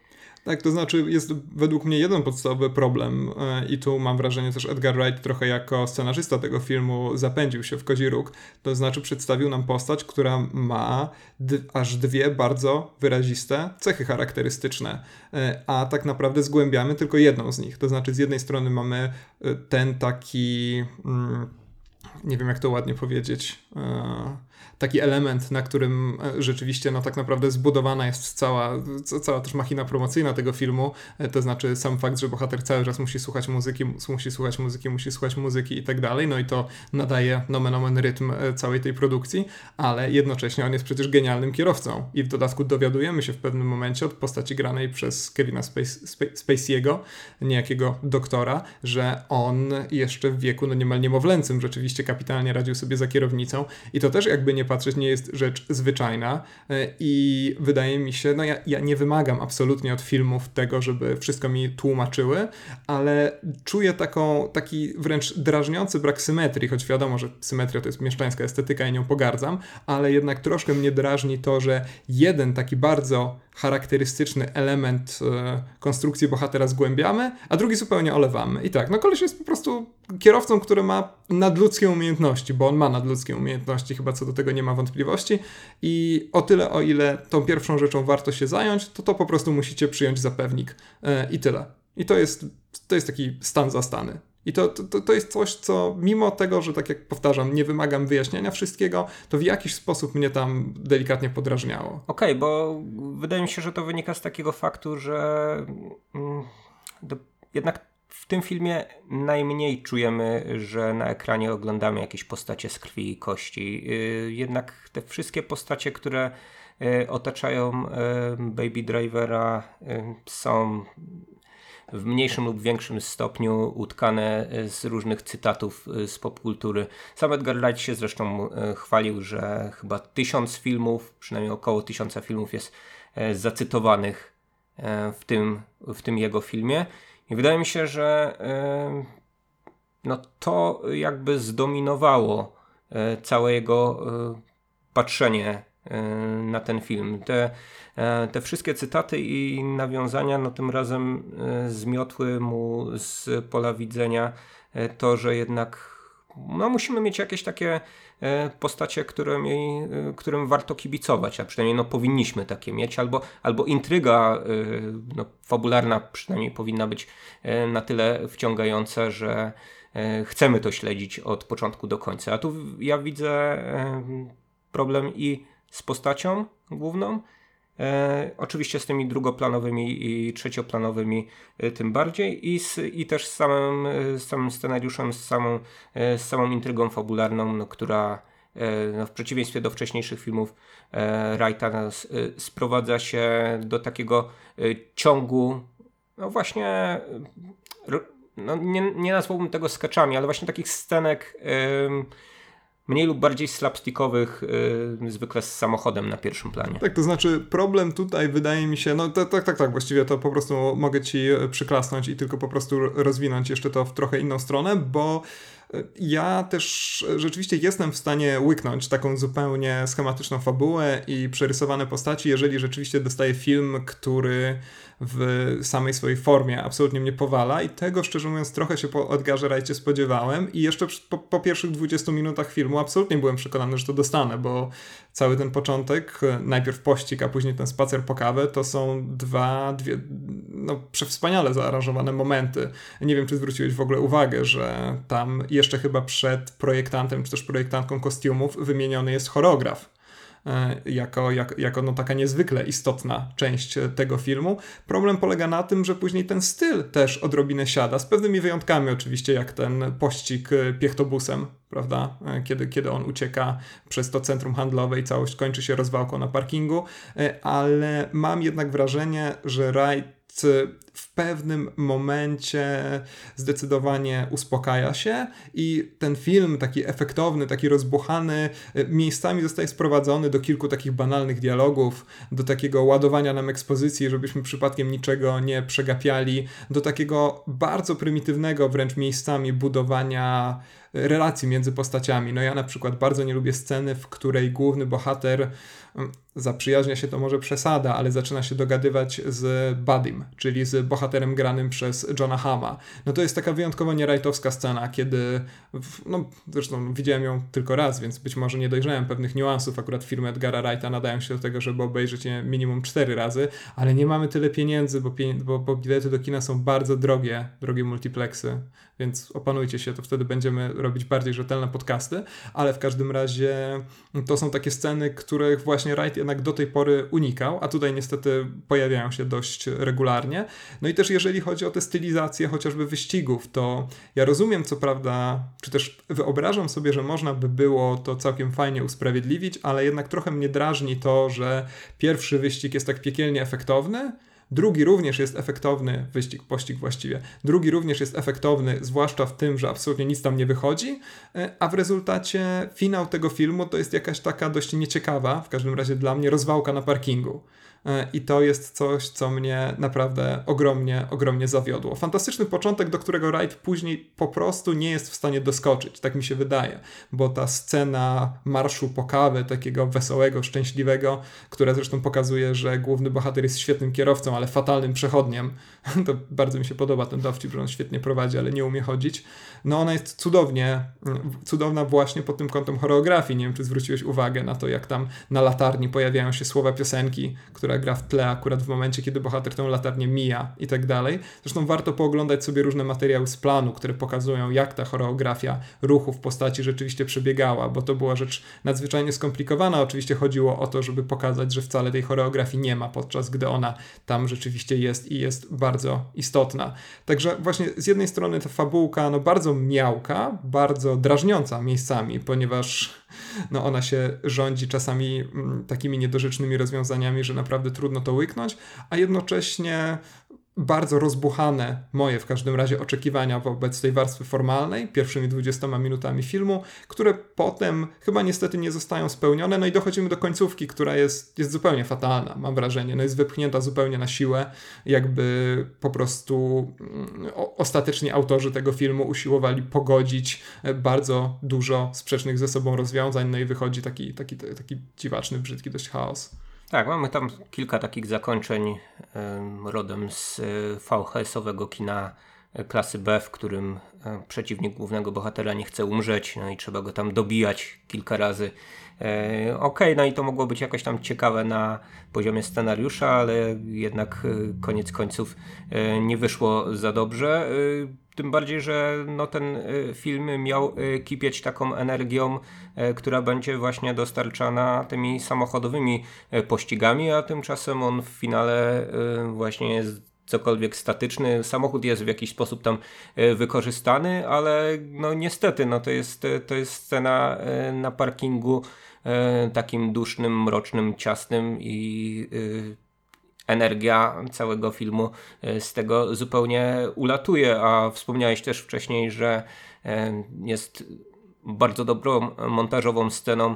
Tak, to znaczy jest według mnie jeden podstawowy problem e, i tu mam wrażenie też Edgar Wright trochę jako scenarzysta tego filmu zapędził się w kodzi róg, to znaczy przedstawił nam postać, która ma aż dwie bardzo wyraziste cechy charakterystyczne, e, a tak naprawdę zgłębiamy tylko jedną z nich, to znaczy z jednej strony mamy e, ten taki... Mm, nie wiem jak to ładnie powiedzieć, taki element, na którym e, rzeczywiście no tak naprawdę zbudowana jest cała, cała też machina promocyjna tego filmu, e, to znaczy sam fakt, że bohater cały czas musi słuchać muzyki, musi słuchać muzyki, musi słuchać muzyki i tak dalej, no i to nadaje nomen omen rytm e, całej tej produkcji, ale jednocześnie on jest przecież genialnym kierowcą. I w dodatku dowiadujemy się w pewnym momencie od postaci granej przez Kevina Space, Spacey'ego, niejakiego doktora, że on jeszcze w wieku no niemal niemowlęcym rzeczywiście kapitalnie radził sobie za kierownicą. I to też jakby nie patrzeć, nie jest rzecz zwyczajna e, i wydaje mi się, no ja, ja nie wymagam absolutnie od filmów tego, żeby wszystko mi tłumaczyły, ale czuję taką, taki wręcz drażniący brak symetrii, choć wiadomo, że symetria to jest mieszczańska estetyka i nią pogardzam, ale jednak troszkę mnie drażni to, że jeden taki bardzo charakterystyczny element e, konstrukcji bohatera zgłębiamy, a drugi zupełnie olewamy. I tak, no koleś jest po prostu kierowcą, który ma nadludzkie umiejętności, bo on ma nadludzkie umiejętności, chyba co do tego nie ma wątpliwości. I o tyle, o ile tą pierwszą rzeczą warto się zająć, to to po prostu musicie przyjąć za pewnik e, i tyle. I to jest, to jest taki stan za stany. I to, to, to jest coś, co mimo tego, że tak jak powtarzam, nie wymagam wyjaśniania wszystkiego, to w jakiś sposób mnie tam delikatnie podrażniało. Okej, okay, bo wydaje mi się, że to wynika z takiego faktu, że mm, jednak w tym filmie najmniej czujemy, że na ekranie oglądamy jakieś postacie z krwi i kości. Y, jednak te wszystkie postacie, które y, otaczają y, Baby Drivera są w mniejszym lub większym stopniu utkane z różnych cytatów z popkultury. Sam Edgar Wright się zresztą chwalił, że chyba tysiąc filmów, przynajmniej około tysiąca filmów jest zacytowanych w tym, w tym jego filmie. I wydaje mi się, że no to jakby zdominowało e, całe jego e, patrzenie e, na ten film. Te, te wszystkie cytaty i nawiązania no tym razem zmiotły mu z pola widzenia to, że jednak no, musimy mieć jakieś takie e, postacie, którym, e, którym warto kibicować, a przynajmniej no, powinniśmy takie mieć, albo, albo intryga e, no, fabularna przynajmniej powinna być na tyle wciągająca, że chcemy to śledzić od początku do końca. A tu ja widzę problem i z postacią główną, oczywiście z tymi drugoplanowymi i trzecioplanowymi e, tym bardziej i, z, i też z samym, e, z samym scenariuszem, z samą, z samą intrygą fabularną, no, która no, w przeciwieństwie do wcześniejszych filmów Wrighta no, sprowadza się do takiego ciągu, no właśnie, no, nie, nie nazwałbym tego skeczami, ale właśnie takich scenek mniej lub bardziej slapstickowych, yy, zwykle z samochodem na pierwszym planie. Tak, to znaczy problem tutaj wydaje mi się, no tak, tak, tak, tak, właściwie to po prostu mogę ci przyklasnąć i tylko po prostu rozwinąć jeszcze to w trochę inną stronę, bo ja też rzeczywiście jestem w stanie łyknąć taką zupełnie schematyczną fabułę i przerysowane postaci, jeżeli rzeczywiście dostaję film, który w samej swojej formie absolutnie mnie powala i tego szczerze mówiąc trochę się po Edgarze Wrightie spodziewałem i jeszcze po, po, pierwszych 20 minutach filmu absolutnie byłem przekonany, że to dostanę, bo cały ten początek, najpierw pościg, a później ten spacer po kawę, to są dwa, dwie, no przewspaniale zaaranżowane momenty. Nie wiem, czy zwróciłeś w ogóle uwagę, że tam jeszcze chyba przed projektantem, czy też projektantką kostiumów wymieniony jest choreograf E, jako, jak, jako no taka niezwykle istotna część e, tego filmu. Problem polega na tym, że później ten styl też odrobinę siada, z pewnymi wyjątkami oczywiście, jak ten pościg e, piechtobusem, prawda, kiedy, kiedy on ucieka przez to centrum handlowe i całość kończy się rozwałką na parkingu, ale mam jednak wrażenie, że Wright w pewnym momencie zdecydowanie uspokaja się i ten film, taki efektowny, taki rozbuchany, miejscami zostaje sprowadzony do kilku takich banalnych dialogów, do takiego ładowania nam ekspozycji, żebyśmy przypadkiem niczego nie przegapiali, do takiego bardzo prymitywnego wręcz miejscami budowania relacji między postaciami. No ja na przykład bardzo nie lubię sceny, w której główny bohater mm, zaprzyjaźnia się to może przesada, ale zaczyna się dogadywać z Buddym, czyli z bohaterem granym przez Johna Hama. No to jest taka wyjątkowo nierajtowska scena, kiedy, no zresztą widziałem ją tylko raz, więc być może nie dojrzałem pewnych niuansów. Akurat filmy Edgara Wrighta nadają się do tego, żeby obejrzeć je minimum cztery razy, ale nie mamy tyle pieniędzy, bo, bo, bo bilety do kina są bardzo drogie, drogie multiplexy, więc opanujcie się, to wtedy będziemy robić bardziej rzetelne podcasty, ale w każdym razie to są takie sceny, których właśnie Wright jednak do tej pory unikał, a tutaj niestety pojawiają się dość regularnie. No i też jeżeli chodzi o te stylizacje chociażby wyścigów, to ja rozumiem co prawda, czy też wyobrażam sobie, że można by było to całkiem fajnie usprawiedliwić, ale jednak trochę mnie drażni to, że pierwszy wyścig jest tak piekielnie efektowny, Drugi również jest efektowny, wyścig, pościg właściwie. Drugi również jest efektowny, zwłaszcza w tym, że absolutnie nic tam nie wychodzi, e, a w rezultacie finał tego filmu to jest jakaś taka dość nieciekawa, w każdym razie dla mnie, rozwałka na parkingu. E, i to jest coś, co mnie naprawdę ogromnie, ogromnie zawiodło. Fantastyczny początek, do którego Wright później po prostu nie jest w stanie doskoczyć, tak mi się wydaje, bo ta scena marszu po kawę, takiego wesołego, szczęśliwego, która zresztą pokazuje, że główny bohater jest świetnym kierowcą, ale fatalnym przechodniem, to bardzo mi się podoba ten dowcip, że on świetnie prowadzi, ale nie umie chodzić, no ona jest cudownie, cudowna właśnie pod tym kątem choreografii. Nie wiem, czy zwróciłeś uwagę na to, jak tam na latarni pojawiają się słowa piosenki, która gra w tle akurat w momencie, kiedy bohater tę latarnię mija i tak dalej. Zresztą warto pooglądać sobie różne materiały z planu, które pokazują, jak ta choreografia ruchów postaci rzeczywiście przebiegała, bo to była rzecz nadzwyczajnie skomplikowana. Oczywiście chodziło o to, żeby pokazać, że wcale tej choreografii nie ma, podczas gdy ona tam rzeczywiście jest i jest bardzo istotna. Także właśnie z jednej strony ta fabułka, no bardzo miałka, bardzo drażniąca miejscami, ponieważ no ona się rządzi czasami mm, takimi niedorzecznymi rozwiązaniami, że naprawdę trudno to łyknąć, a jednocześnie bardzo rozbuchane moje w każdym razie oczekiwania wobec tej warstwy formalnej, pierwszymi 20 minutami filmu, które potem chyba niestety nie zostają spełnione. No i dochodzimy do końcówki, która jest, jest zupełnie fatalna, mam wrażenie. No jest wypchnięta zupełnie na siłę, jakby po prostu mm, ostatecznie autorzy tego filmu usiłowali pogodzić e, bardzo dużo sprzecznych ze sobą rozwiązań, no i wychodzi taki, taki, taki dziwaczny, brzydki dość chaos. Tak, mamy tam kilka takich zakończeń rodem z e, VHS-owego kina klasy B, w którym e, przeciwnik głównego bohatera nie chce umrzeć, no i trzeba go tam dobijać kilka razy. E, Okej, okay, no i to mogło być jakoś tam ciekawe na poziomie scenariusza, ale jednak e, koniec końców e, nie wyszło za dobrze. Tym bardziej, że no, ten e, film miał kipieć taką energią, która będzie właśnie dostarczana tymi samochodowymi pościgami, a tymczasem on w finale właśnie jest cokolwiek statyczny. Samochód jest w jakiś sposób tam wykorzystany, ale no niestety no to, jest, to jest scena na parkingu takim dusznym, mrocznym, ciasnym i energia całego filmu e, z tego zupełnie ulatuje, a wspomniałeś też wcześniej, że e, jest bardzo dobrą montażową sceną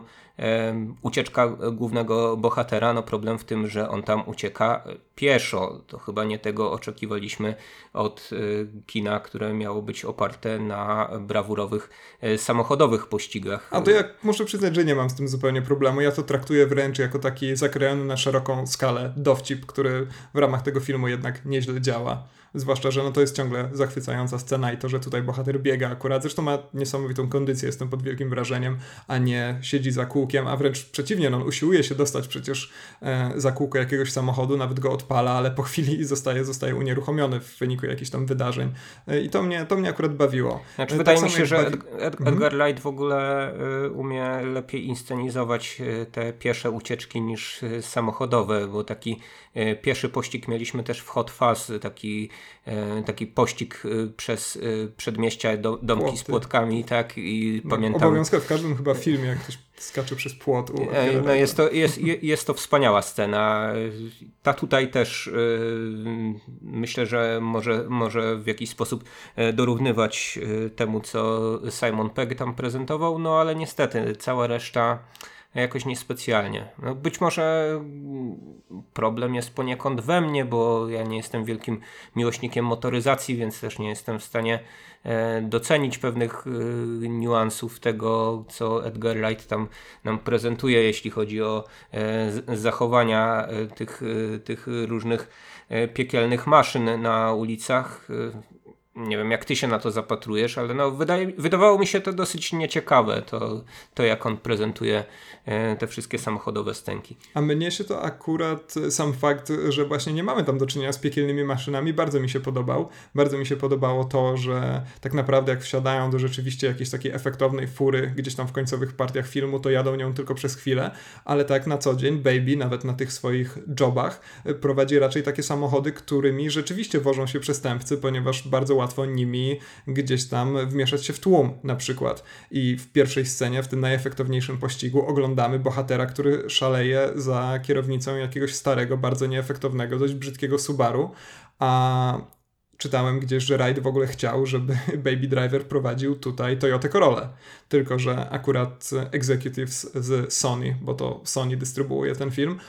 ucieczka głównego bohatera. No problem w tym, że on tam ucieka pieszo. To chyba nie tego oczekiwaliśmy od y, kina, które miało być oparte na brawurowych samochodowych pościgach. A to ja muszę przyznać, że nie mam z tym zupełnie problemu. Ja to traktuję wręcz jako taki zakrojony na szeroką skalę dowcip, który w ramach tego filmu jednak nieźle działa. Zwłaszcza, że no to jest ciągle zachwycająca scena i to, że tutaj bohater biega akurat. Zresztą ma niesamowitą kondycję, jestem pod wielkim wrażeniem, a nie siedzi za kółkiem, a wręcz przeciwnie, no, on usiłuje się dostać przecież e, za kółko jakiegoś samochodu, nawet go odpala, ale po chwili zostaje, zostaje unieruchomiony w wyniku jakichś tam wydarzeń. E, I to mnie, to mnie akurat bawiło. Znaczy, e, wydaje mi się, że bawi... Mhm. Edgar Light w ogóle umie lepiej inscenizować te piesze ucieczki niż samochodowe, bo taki pieszy pościg mieliśmy też w Hot Fuzz, taki, taki pościg przez przedmieścia, do, domki Płoty. z płotkami, tak? I no, pamiętam... Obowiązkowo w każdym chyba filmie, jak ktoś skacze przez płot. no jest, to, jest, jest to wspaniała scena. Ta tutaj też myślę, że może, może w jakiś sposób dorównywać temu, co Simon Pegg tam prezentował, no ale niestety cała reszta jakoś niespecjalnie. No być może problem jest poniekąd we mnie, bo ja nie jestem wielkim miłośnikiem motoryzacji, więc też nie jestem w stanie e, docenić pewnych e, niuansów tego, co Edgar Wright tam nam prezentuje, jeśli chodzi o e, zachowania tych, tych różnych piekielnych maszyn na ulicach nie wiem, jak ty się na to zapatrujesz, ale no, wydaje, wydawało mi się to dosyć nieciekawe, to, to jak on prezentuje e, te wszystkie samochodowe stęki. A mnie się to akurat sam fakt, że właśnie nie mamy tam do czynienia z piekielnymi maszynami, bardzo mi się podobał. Bardzo mi się podobało to, że tak naprawdę jak wsiadają do rzeczywiście jakiejś takiej efektownej fury gdzieś tam w końcowych partiach filmu, to jadą nią tylko przez chwilę, ale tak na co dzień Baby, nawet na tych swoich jobach, prowadzi raczej takie samochody, którymi rzeczywiście wożą się przestępcy, ponieważ bardzo łatwo nimi gdzieś tam wmieszać się w tłum na przykład. I w pierwszej scenie, w tym najefektowniejszym pościgu, oglądamy bohatera, który szaleje za kierownicą jakiegoś starego, bardzo nieefektownego, dość brzydkiego Subaru, a czytałem gdzieś, że Ride w ogóle chciał, żeby Baby Driver prowadził tutaj Toyota Corolla. Tylko, że akurat executives z Sony, bo to Sony dystrybuuje ten film,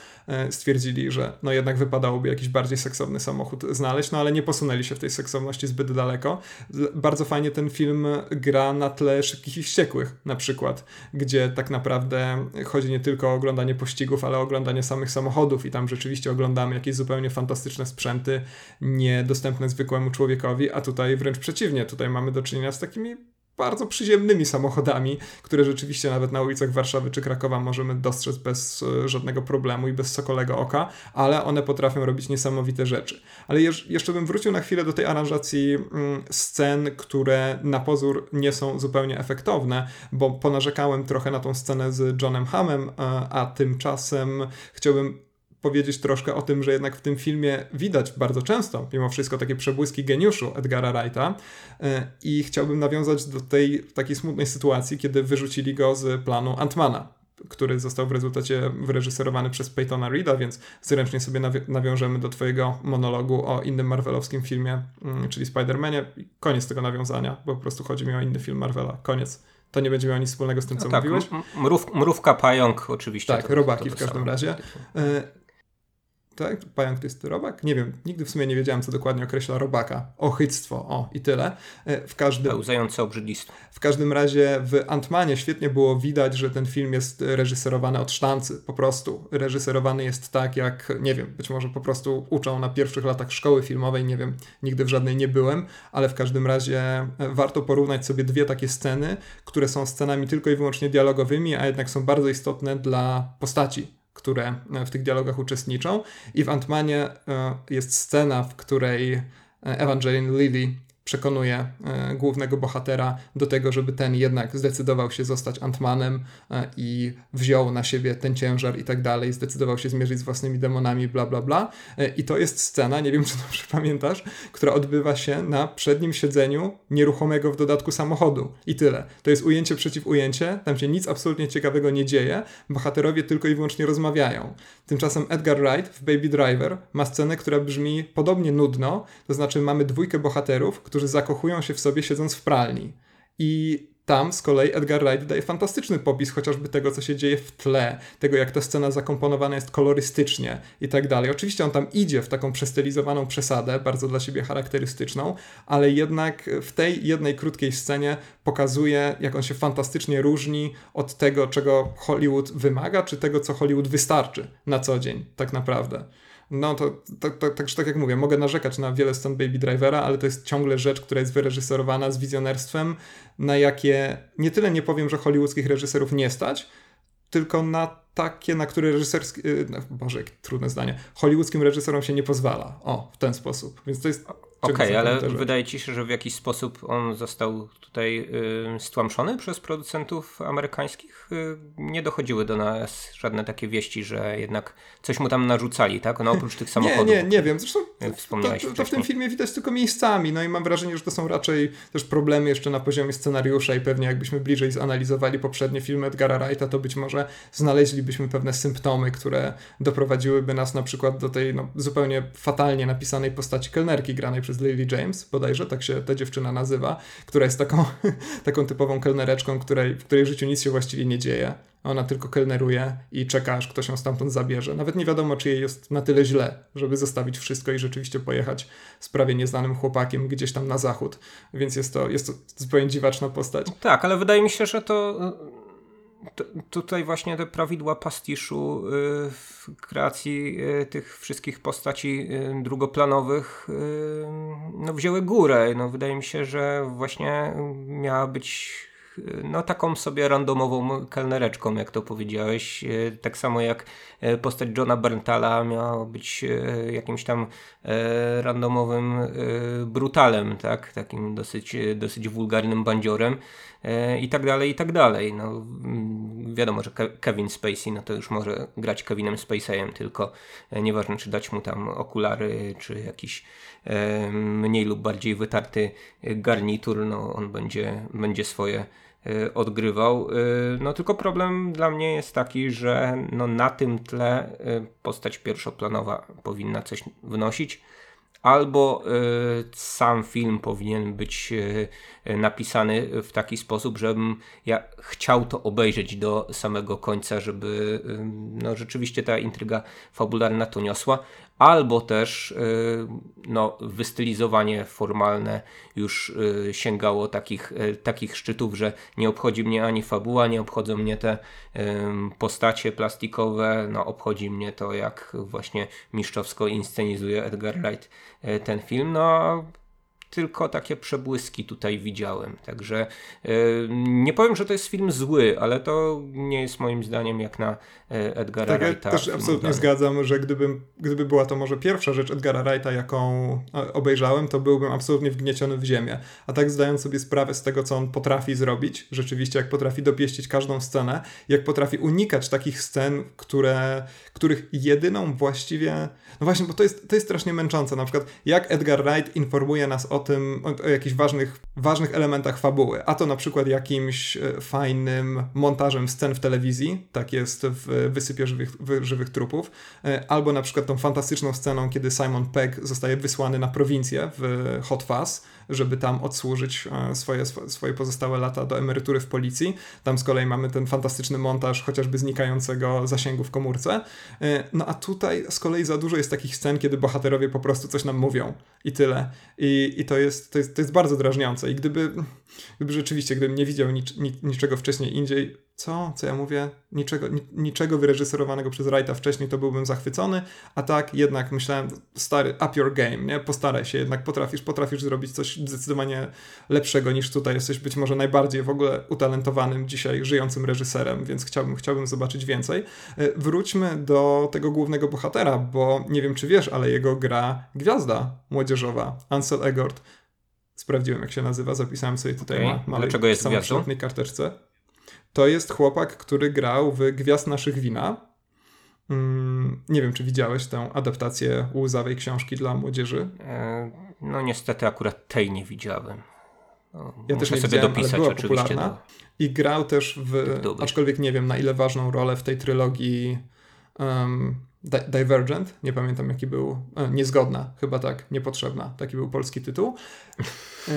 stwierdzili, że no jednak wypadałoby jakiś bardziej seksowny samochód znaleźć, no ale nie posunęli się w tej seksowności zbyt daleko. Bardzo fajnie ten film gra na tle Szybkich i Wściekłych na przykład, gdzie tak naprawdę chodzi nie tylko o oglądanie pościgów, ale o oglądanie samych samochodów i tam rzeczywiście oglądamy jakieś zupełnie fantastyczne sprzęty, niedostępne zwykłemu człowiekowi, a tutaj wręcz przeciwnie, tutaj mamy do czynienia z takimi bardzo przyziemnymi samochodami, które rzeczywiście nawet na ulicach Warszawy czy Krakowa możemy dostrzec bez e, żadnego problemu i bez sokolego oka, ale one potrafią robić niesamowite rzeczy. Ale jeszcze bym wrócił na chwilę do tej aranżacji mm, scen, które na pozór nie są zupełnie efektowne, bo ponarzekałem trochę na tą scenę z Johnem Hamem, e, a tymczasem chciałbym powiedzieć troszkę o tym, że jednak w tym filmie widać bardzo często, mimo wszystko, takie przebłyski geniuszu Edgara Wrighta e, i chciałbym nawiązać do tej takiej smutnej sytuacji, kiedy wyrzucili go z planu Antmana, który został w rezultacie wyreżyserowany przez Peytona Reeda, więc zręcznie sobie nawi nawiążemy do twojego monologu o innym marvelowskim filmie, mm, czyli Spider-Manie. Koniec tego nawiązania, bo po prostu chodzi mi o inny film Marvela. Koniec. To nie będzie miało nic wspólnego z tym, co no tak, mówiłeś. Mrów, mrówka, pająk oczywiście. Tak, to, robaki to w każdym razie tak? Pająk to jest robak? Nie wiem, nigdy w sumie nie wiedziałem, co dokładnie określa robaka. Ochyctwo, o i tyle. E, w każdym, Pełzające obrzydlistwo. w każdym razie w Antmanie świetnie było widać, że ten film jest reżyserowany od sztancy, po prostu. Reżyserowany jest tak, jak, nie wiem, być może po prostu uczą na pierwszych latach szkoły filmowej, nie wiem, nigdy w żadnej nie byłem, ale w każdym razie e, warto porównać sobie dwie takie sceny, które są scenami tylko i wyłącznie dialogowymi, a jednak są bardzo istotne dla postaci, które w tych dialogach uczestniczą. I w Antmanie e, jest scena, w której e, Evangeline Lilly przekonuje e, głównego bohatera do tego, żeby ten jednak zdecydował się zostać Antmanem e, i wziął na siebie ten ciężar i tak dalej, zdecydował się zmierzyć z własnymi demonami, bla, bla, bla. E, I to jest scena, nie wiem czy dobrze pamiętasz, która odbywa się na przednim siedzeniu nieruchomego w dodatku samochodu. I tyle. To jest ujęcie przeciw ujęcie, tam się nic absolutnie ciekawego nie dzieje, bohaterowie tylko i wyłącznie rozmawiają. Tymczasem Edgar Wright w Baby Driver ma scenę, która brzmi podobnie nudno, to znaczy mamy dwójkę bohaterów, którzy zakochują się w sobie siedząc w pralni. I tam z kolei Edgar Wright daje fantastyczny popis chociażby tego, co się dzieje w tle, tego jak ta scena zakomponowana jest kolorystycznie i tak dalej. Oczywiście on tam idzie w taką przestylizowaną przesadę, bardzo dla siebie charakterystyczną, ale jednak w tej jednej krótkiej scenie pokazuje, jak on się fantastycznie różni od tego, czego Hollywood wymaga, czy tego, co Hollywood wystarczy na co dzień, tak naprawdę. No to, to, to, także tak jak mówię, mogę narzekać na wiele scen Baby Drivera, ale to jest ciągle rzecz, która jest wyreżyserowana z wizjonerstwem, na jakie nie tyle nie powiem, że hollywoodzkich reżyserów nie stać, tylko na takie, na które reżyserski, no, Boże, trudne zdanie, hollywoodzkim reżyserom się nie pozwala. O, w ten sposób. Więc to jest Okej, okay, ale wydaje ci się, że w jakiś sposób on został tutaj y, stłamszony przez producentów amerykańskich? Y, nie dochodziły do nas żadne takie wieści, że jednak coś mu tam narzucali, tak? No oprócz tych samochodów. nie, nie, nie wiem. Zresztą wspomniałeś to, to, to w tym filmie widać tylko miejscami. No i mam wrażenie, że to są raczej też problemy jeszcze na poziomie scenariusza i pewnie jakbyśmy bliżej zanalizowali poprzednie filmy Edgara Wrighta, to być może znaleźlibyśmy pewne symptomy, które doprowadziłyby nas na przykład do tej no, zupełnie fatalnie napisanej postaci kelnerki granej przez Lily James, bodajże tak się ta dziewczyna nazywa, która jest taką, taką typową kelnereczką, której, w której życiu nic się właściwie nie dzieje. Ona tylko kelneruje i czeka, aż ktoś ją stamtąd zabierze. Nawet nie wiadomo, czy jej jest na tyle źle, żeby zostawić wszystko i rzeczywiście pojechać z prawie nieznanym chłopakiem gdzieś tam na zachód. Więc jest to, jest to zupełnie dziwaczna postać. Tak, ale wydaje mi się, że to tutaj właśnie te prawidła pastiszu y, w kreacji y, tych wszystkich postaci y, drugoplanowych no, wzięły górę. No, wydaje mi się, że właśnie miała być no taką sobie randomową kelnereczką, jak to powiedziałeś. Tak samo jak postać Johna Berntala miała być jakimś tam randomowym brutalem, tak? Takim dosyć, dosyć wulgarnym bandziorem i tak dalej, i tak dalej. No, mm, wiadomo, że Kevin Spacey, no to już może grać Kevinem Spaceyem, tylko nieważne, czy dać mu tam okulary, czy jakiś mniej lub bardziej wytarty garnitur, no on będzie, będzie swoje e, odgrywał. E, no tylko problem dla mnie jest taki, że no na tym tle e, postać pierwszoplanowa powinna coś wnosić albo y, sam film powinien być y, napisany w taki sposób, żebym ja chciał to obejrzeć do samego końca, żeby y, no, rzeczywiście ta intryga fabularna to niosła, albo też no, wystylizowanie formalne już sięgało takich, takich szczytów, że nie obchodzi mnie ani fabuła, nie obchodzą mnie te postacie plastikowe, no, obchodzi mnie to, jak właśnie mistrzowsko inscenizuje Edgar Wright ten film. No, tylko takie przebłyski tutaj widziałem. Także yy, nie powiem, że to jest film zły, ale to nie jest moim zdaniem jak na yy, Edgara tak, Wrighta. Ja też absolutnie zgadzam, że gdybym, gdyby była to może pierwsza rzecz Edgara Wrighta, jaką obejrzałem, to byłbym absolutnie wgnieciony w ziemię. A tak zdając sobie sprawę z tego, co on potrafi zrobić, rzeczywiście jak potrafi dopieścić każdą scenę, jak potrafi unikać takich scen, które, których jedyną właściwie... No właśnie, bo to jest, to jest strasznie męczące. Na przykład jak Edgar Wright informuje nas o tym, o, jakichś ważnych, ważnych elementach fabuły, a to na przykład jakimś e, fajnym montażem scen w telewizji, tak jest w Wysypie Żywych, żywych Trupów, e, albo na przykład tą fantastyczną sceną, kiedy Simon Pegg zostaje wysłany na prowincję w Hot Fuzz, żeby tam odsłużyć e, swoje, swoje pozostałe lata do emerytury w policji. Tam z kolei mamy ten fantastyczny montaż chociażby znikającego zasięgu w komórce. E, no a tutaj z kolei za dużo jest takich scen, kiedy bohaterowie po prostu coś nam mówią i tyle. I, i to, jest, to, jest, to jest bardzo drażniące. I gdyby, gdyby rzeczywiście, gdybym nie widział nic, niczego wcześniej indziej, co? Co ja mówię? Niczego, niczego wyreżyserowanego przez Wrighta wcześniej to byłbym zachwycony, a tak jednak myślałem, stary, up your game, nie? Postaraj się, jednak potrafisz, potrafisz zrobić coś zdecydowanie lepszego niż tutaj. Jesteś być może najbardziej w ogóle utalentowanym dzisiaj żyjącym reżyserem, więc chciałbym, chciałbym zobaczyć więcej. E, wróćmy do tego głównego bohatera, bo nie wiem, czy wiesz, ale jego gra gwiazda młodzieżowa, Ansel Egort. Sprawdziłem, jak się nazywa, zapisałem sobie tutaj okay. ma, małej, Dlaczego jest gwiazdą? karteczce. To jest chłopak, który grał w Gwiazd naszych wina. Mm, nie wiem, czy widziałeś tę adaptację łzawej książki dla młodzieży? E, no niestety akurat tej nie widziałem. No, ja też nie sobie widziałem, dopisać ale była popularna. Do... I grał też w, aczkolwiek nie wiem na ile ważną rolę w tej trylogii um, Divergent, nie pamiętam jaki był, e, niezgodna, chyba tak, niepotrzebna, taki był polski tytuł. E,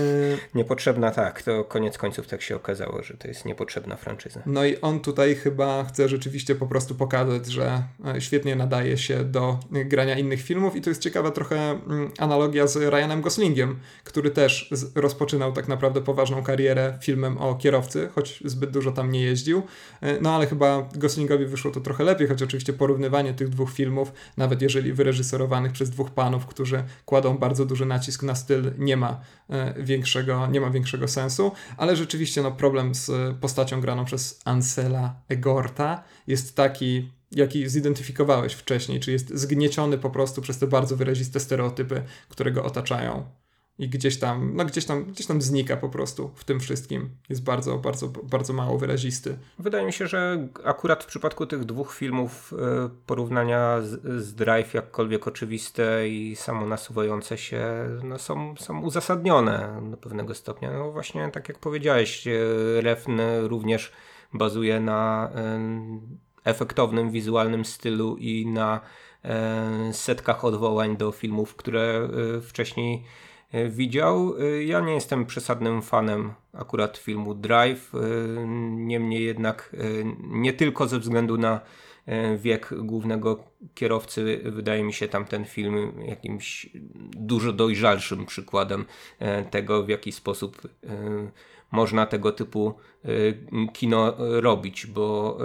niepotrzebna, tak, to koniec końców tak się okazało, że to jest niepotrzebna franczyza. No i on tutaj chyba chce rzeczywiście po prostu pokazać, że e, świetnie nadaje się do grania innych filmów i to jest ciekawa trochę mm, analogia z Ryanem Goslingiem, który też rozpoczynał tak naprawdę poważną karierę filmem o kierowcy, choć zbyt dużo tam nie jeździł, no ale chyba Goslingowi wyszło to trochę lepiej, choć oczywiście porównywanie tych dwóch filmów, nawet jeżeli wyreżyserowanych przez dwóch panów, którzy kładą bardzo duży nacisk na styl, nie ma e, większego, nie ma większego sensu, ale rzeczywiście no, problem z postacią graną przez Ansela Egorta jest taki, jaki zidentyfikowałeś wcześniej, czy jest zgnieciony po prostu przez te bardzo wyraziste stereotypy, które go otaczają i gdzieś tam, no gdzieś tam, gdzieś tam znika po prostu w tym wszystkim. Jest bardzo, bardzo, bardzo mało wyrazisty. Wydaje mi się, że akurat w przypadku tych dwóch filmów e, porównania z, z Drive jakkolwiek oczywiste i samo nasuwające się no są, są uzasadnione do pewnego stopnia. No właśnie tak jak powiedziałeś, e, Refn również bazuje na e, efektownym wizualnym stylu i na setkach odwołań do filmów, które wcześniej widział. E, ja nie jestem przesadnym fanem akurat filmu Drive, e, niemniej jednak nie tylko ze względu na wiek głównego kierowcy, wydaje mi się tamten film jakimś dużo dojrzalszym przykładem tego, w jaki sposób można tego typu kino robić, bo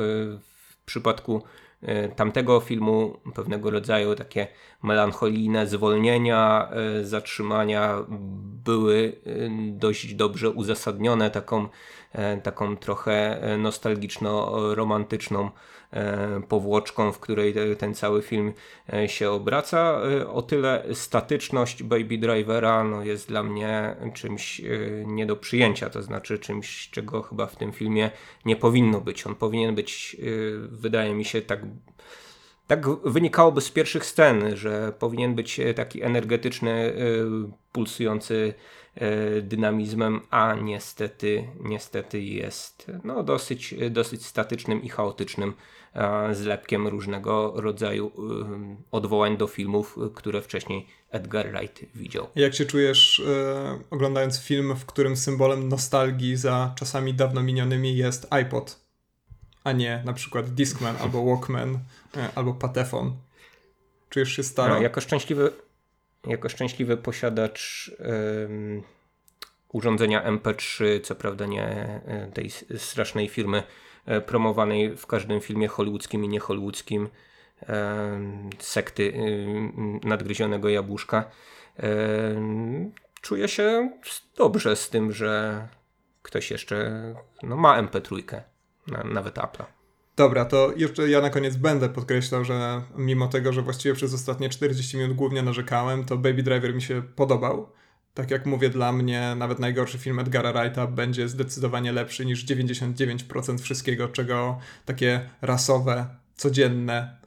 w przypadku E, tamtego filmu pewnego rodzaju takie melancholijne zwolnienia, e, zatrzymania były e, dość dobrze uzasadnione taką, taką trochę nostalgiczno-romantyczną E, powłoczką, w której ten cały film e, się obraca. E, o tyle statyczność Baby Drivera no, jest dla mnie czymś nie do przyjęcia, to znaczy czymś, czego chyba w tym filmie nie powinno być. On powinien być, wydaje mi się, tak tak wynikałoby z pierwszych scen, że powinien być taki energetyczny, pulsujący dynamizmem, a niestety, niestety jest no, dosyć, dosyć statycznym i chaotycznym zlepkiem różnego rodzaju odwołań do filmów, które wcześniej Edgar Wright widział. Jak się czujesz e, oglądając film, w którym symbolem nostalgii za czasami dawno minionymi jest iPod, a nie na przykład Discman albo Walkman e, albo Patefon? Czujesz się staro? No, jako szczęśliwy, jako szczęśliwy posiadacz urządzenia MP3, co prawda nie e, tej strasznej firmy E, promowanej w każdym filmie hollywoodzkim i niehollywoodzkim e, sekty e, nadgryzionego jabłuszka. Czuję się dobrze z tym, że ktoś jeszcze no, ma MP3, nawet Apple'a. Dobra, to jeszcze ja na koniec będę podkreślał, że mimo tego, że właściwie przez ostatnie 40 minut głównie narzekałem, to Baby Driver mi się podobał. Tak jak mówię, dla mnie nawet najgorszy film Edgara Wrighta będzie zdecydowanie lepszy niż 99% wszystkiego, czego takie rasowe codzienne,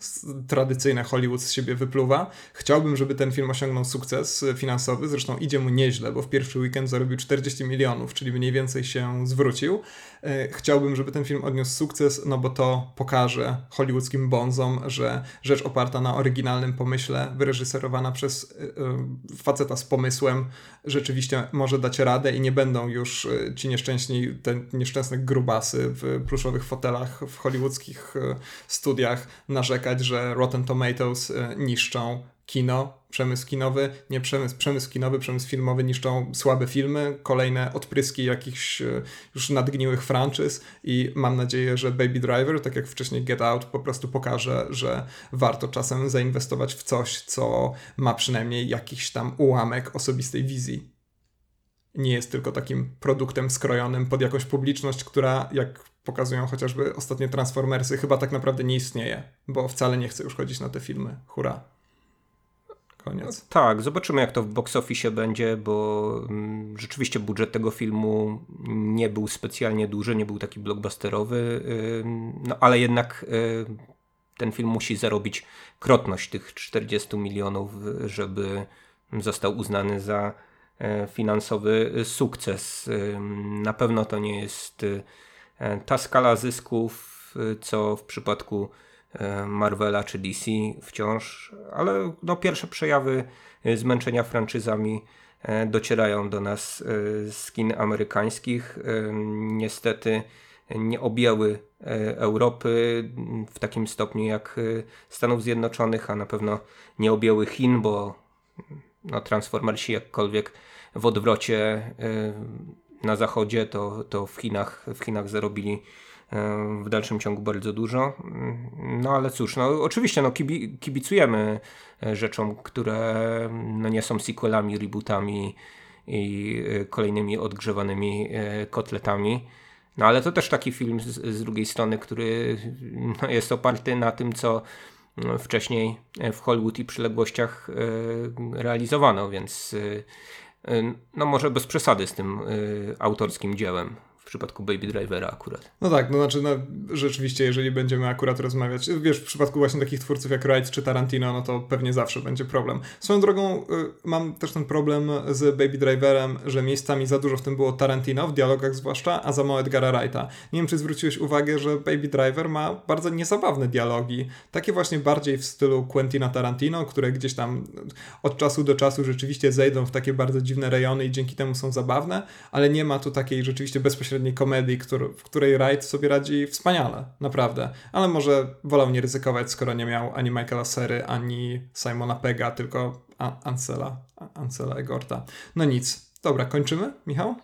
tradycyjne Hollywood z siebie wypluwa. Chciałbym, żeby ten film osiągnął sukces y, finansowy, zresztą idzie mu nieźle, bo w pierwszy weekend zarobił 40 milionów, czyli mniej więcej się zwrócił. Y, Chciałbym, żeby ten film odniósł sukces, no bo to pokaże hollywoodzkim bonzom, że rzecz oparta na oryginalnym pomyśle, wyreżyserowana przez y, faceta z pomysłem, rzeczywiście może dać radę i nie będą już ci nieszczęśni, te nieszczęsne grubasy w pluszowych fotelach w hollywoodzkich y, studiach narzekać, że Rotten Tomatoes y, niszczą kino, przemysł kinowy, nie przemysł, przemysł kinowy, przemysł filmowy niszczą słabe filmy, kolejne odpryski jakichś y, już nadgniłych franczyz i mam nadzieję, że Baby Driver, tak jak wcześniej Get Out, po prostu pokaże, że warto czasem zainwestować w coś, co ma przynajmniej jakiś tam ułamek osobistej wizji. Nie jest tylko takim produktem skrojonym pod jakąś publiczność, która, jak pokazują chociażby ostatnie Transformersy, chyba tak naprawdę nie istnieje, bo wcale nie chce już chodzić na te filmy. Hurra. Koniec. Tak, zobaczymy jak to w box office będzie, bo mm, rzeczywiście budżet tego filmu nie był specjalnie duży, nie był taki blockbusterowy, no ale jednak y, ten film musi zarobić krotność tych 40 milionów, żeby został uznany za e, finansowy sukces. Na pewno to nie jest y, ta skala zysków, y, co w przypadku e, Marvela czy DC wciąż, ale no, pierwsze przejawy e, zmęczenia franczyzami e, docierają do nas e, z kin amerykańskich. E, Niestety nie objęły e, Europy w takim stopniu jak e, Stanów Zjednoczonych, a na pewno nie objęły Chin, bo no, Transformersi jakkolwiek w odwrocie e, na zachodzie, to, to w, Chinach, w Chinach zarobili e, w dalszym ciągu bardzo dużo. No ale cóż, no oczywiście no, kibi, kibicujemy e, rzeczom, które no, nie są sequelami, rebootami i e, kolejnymi odgrzewanymi kotletami. No ale to też taki film z, z drugiej strony, który no, jest oparty na tym, co no, wcześniej w Hollywood i przyległościach realizowano, więc no może bez przesady z tym e, autorskim dziełem w przypadku Baby Drivera akurat. No tak, no znaczy, no, rzeczywiście, jeżeli będziemy akurat rozmawiać, wiesz, w przypadku właśnie takich twórców jak Wright czy Tarantino, no to pewnie zawsze będzie problem. Swoją drogą, y, mam też ten problem z Baby Driverem, że miejscami za dużo w tym było Tarantino, w dialogach zwłaszcza, a za mało Edgara Wrighta. Nie wiem, czy zwróciłeś uwagę, że Baby Driver ma bardzo niezabawne dialogi, takie właśnie bardziej w stylu Quentina Tarantino, które gdzieś tam od czasu do czasu rzeczywiście zejdą w takie bardzo dziwne rejony i dzięki temu są zabawne, ale nie ma tu takiej rzeczywiście bezpośredniej komedii, który, w której Wright sobie radzi wspaniale, naprawdę. Ale może wolał nie ryzykować, skoro nie miał ani Michaela Sery, ani Simona Pega, tylko A- Ansela, Ansela Egorta. No nic. Dobra, kończymy, Michał?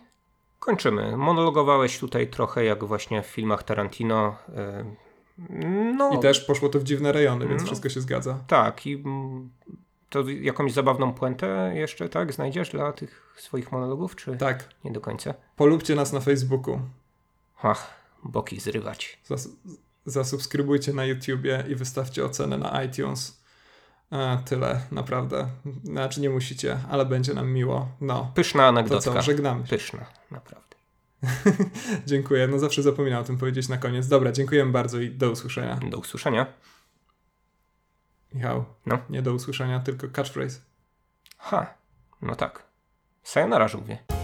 Kończymy. Monologowałeś tutaj trochę jak właśnie w filmach Tarantino. y, No, I też poszło to w dziwne rejony, więc No. wszystko się zgadza. tak. I to jakąś zabawną puentę jeszcze, tak, znajdziesz dla tych swoich monologów, czy Tak, nie do końca? polubcie nas na Facebooku. Ach, boki zrywać. Zas- zasubskrybujcie na YouTubie i wystawcie ocenę na iTunes. E, tyle, naprawdę. Znaczy nie musicie, ale będzie nam miło. No, Pyszna to anegdotka. co, żegnamy się. Pyszna, naprawdę. Dziękuję, no zawsze zapominam o tym powiedzieć na koniec. Dobra, dziękujemy bardzo i do usłyszenia. Do usłyszenia. Michał, No. nie do usłyszenia, tylko catchphrase. Ha, no tak. Sayonara, żółwie.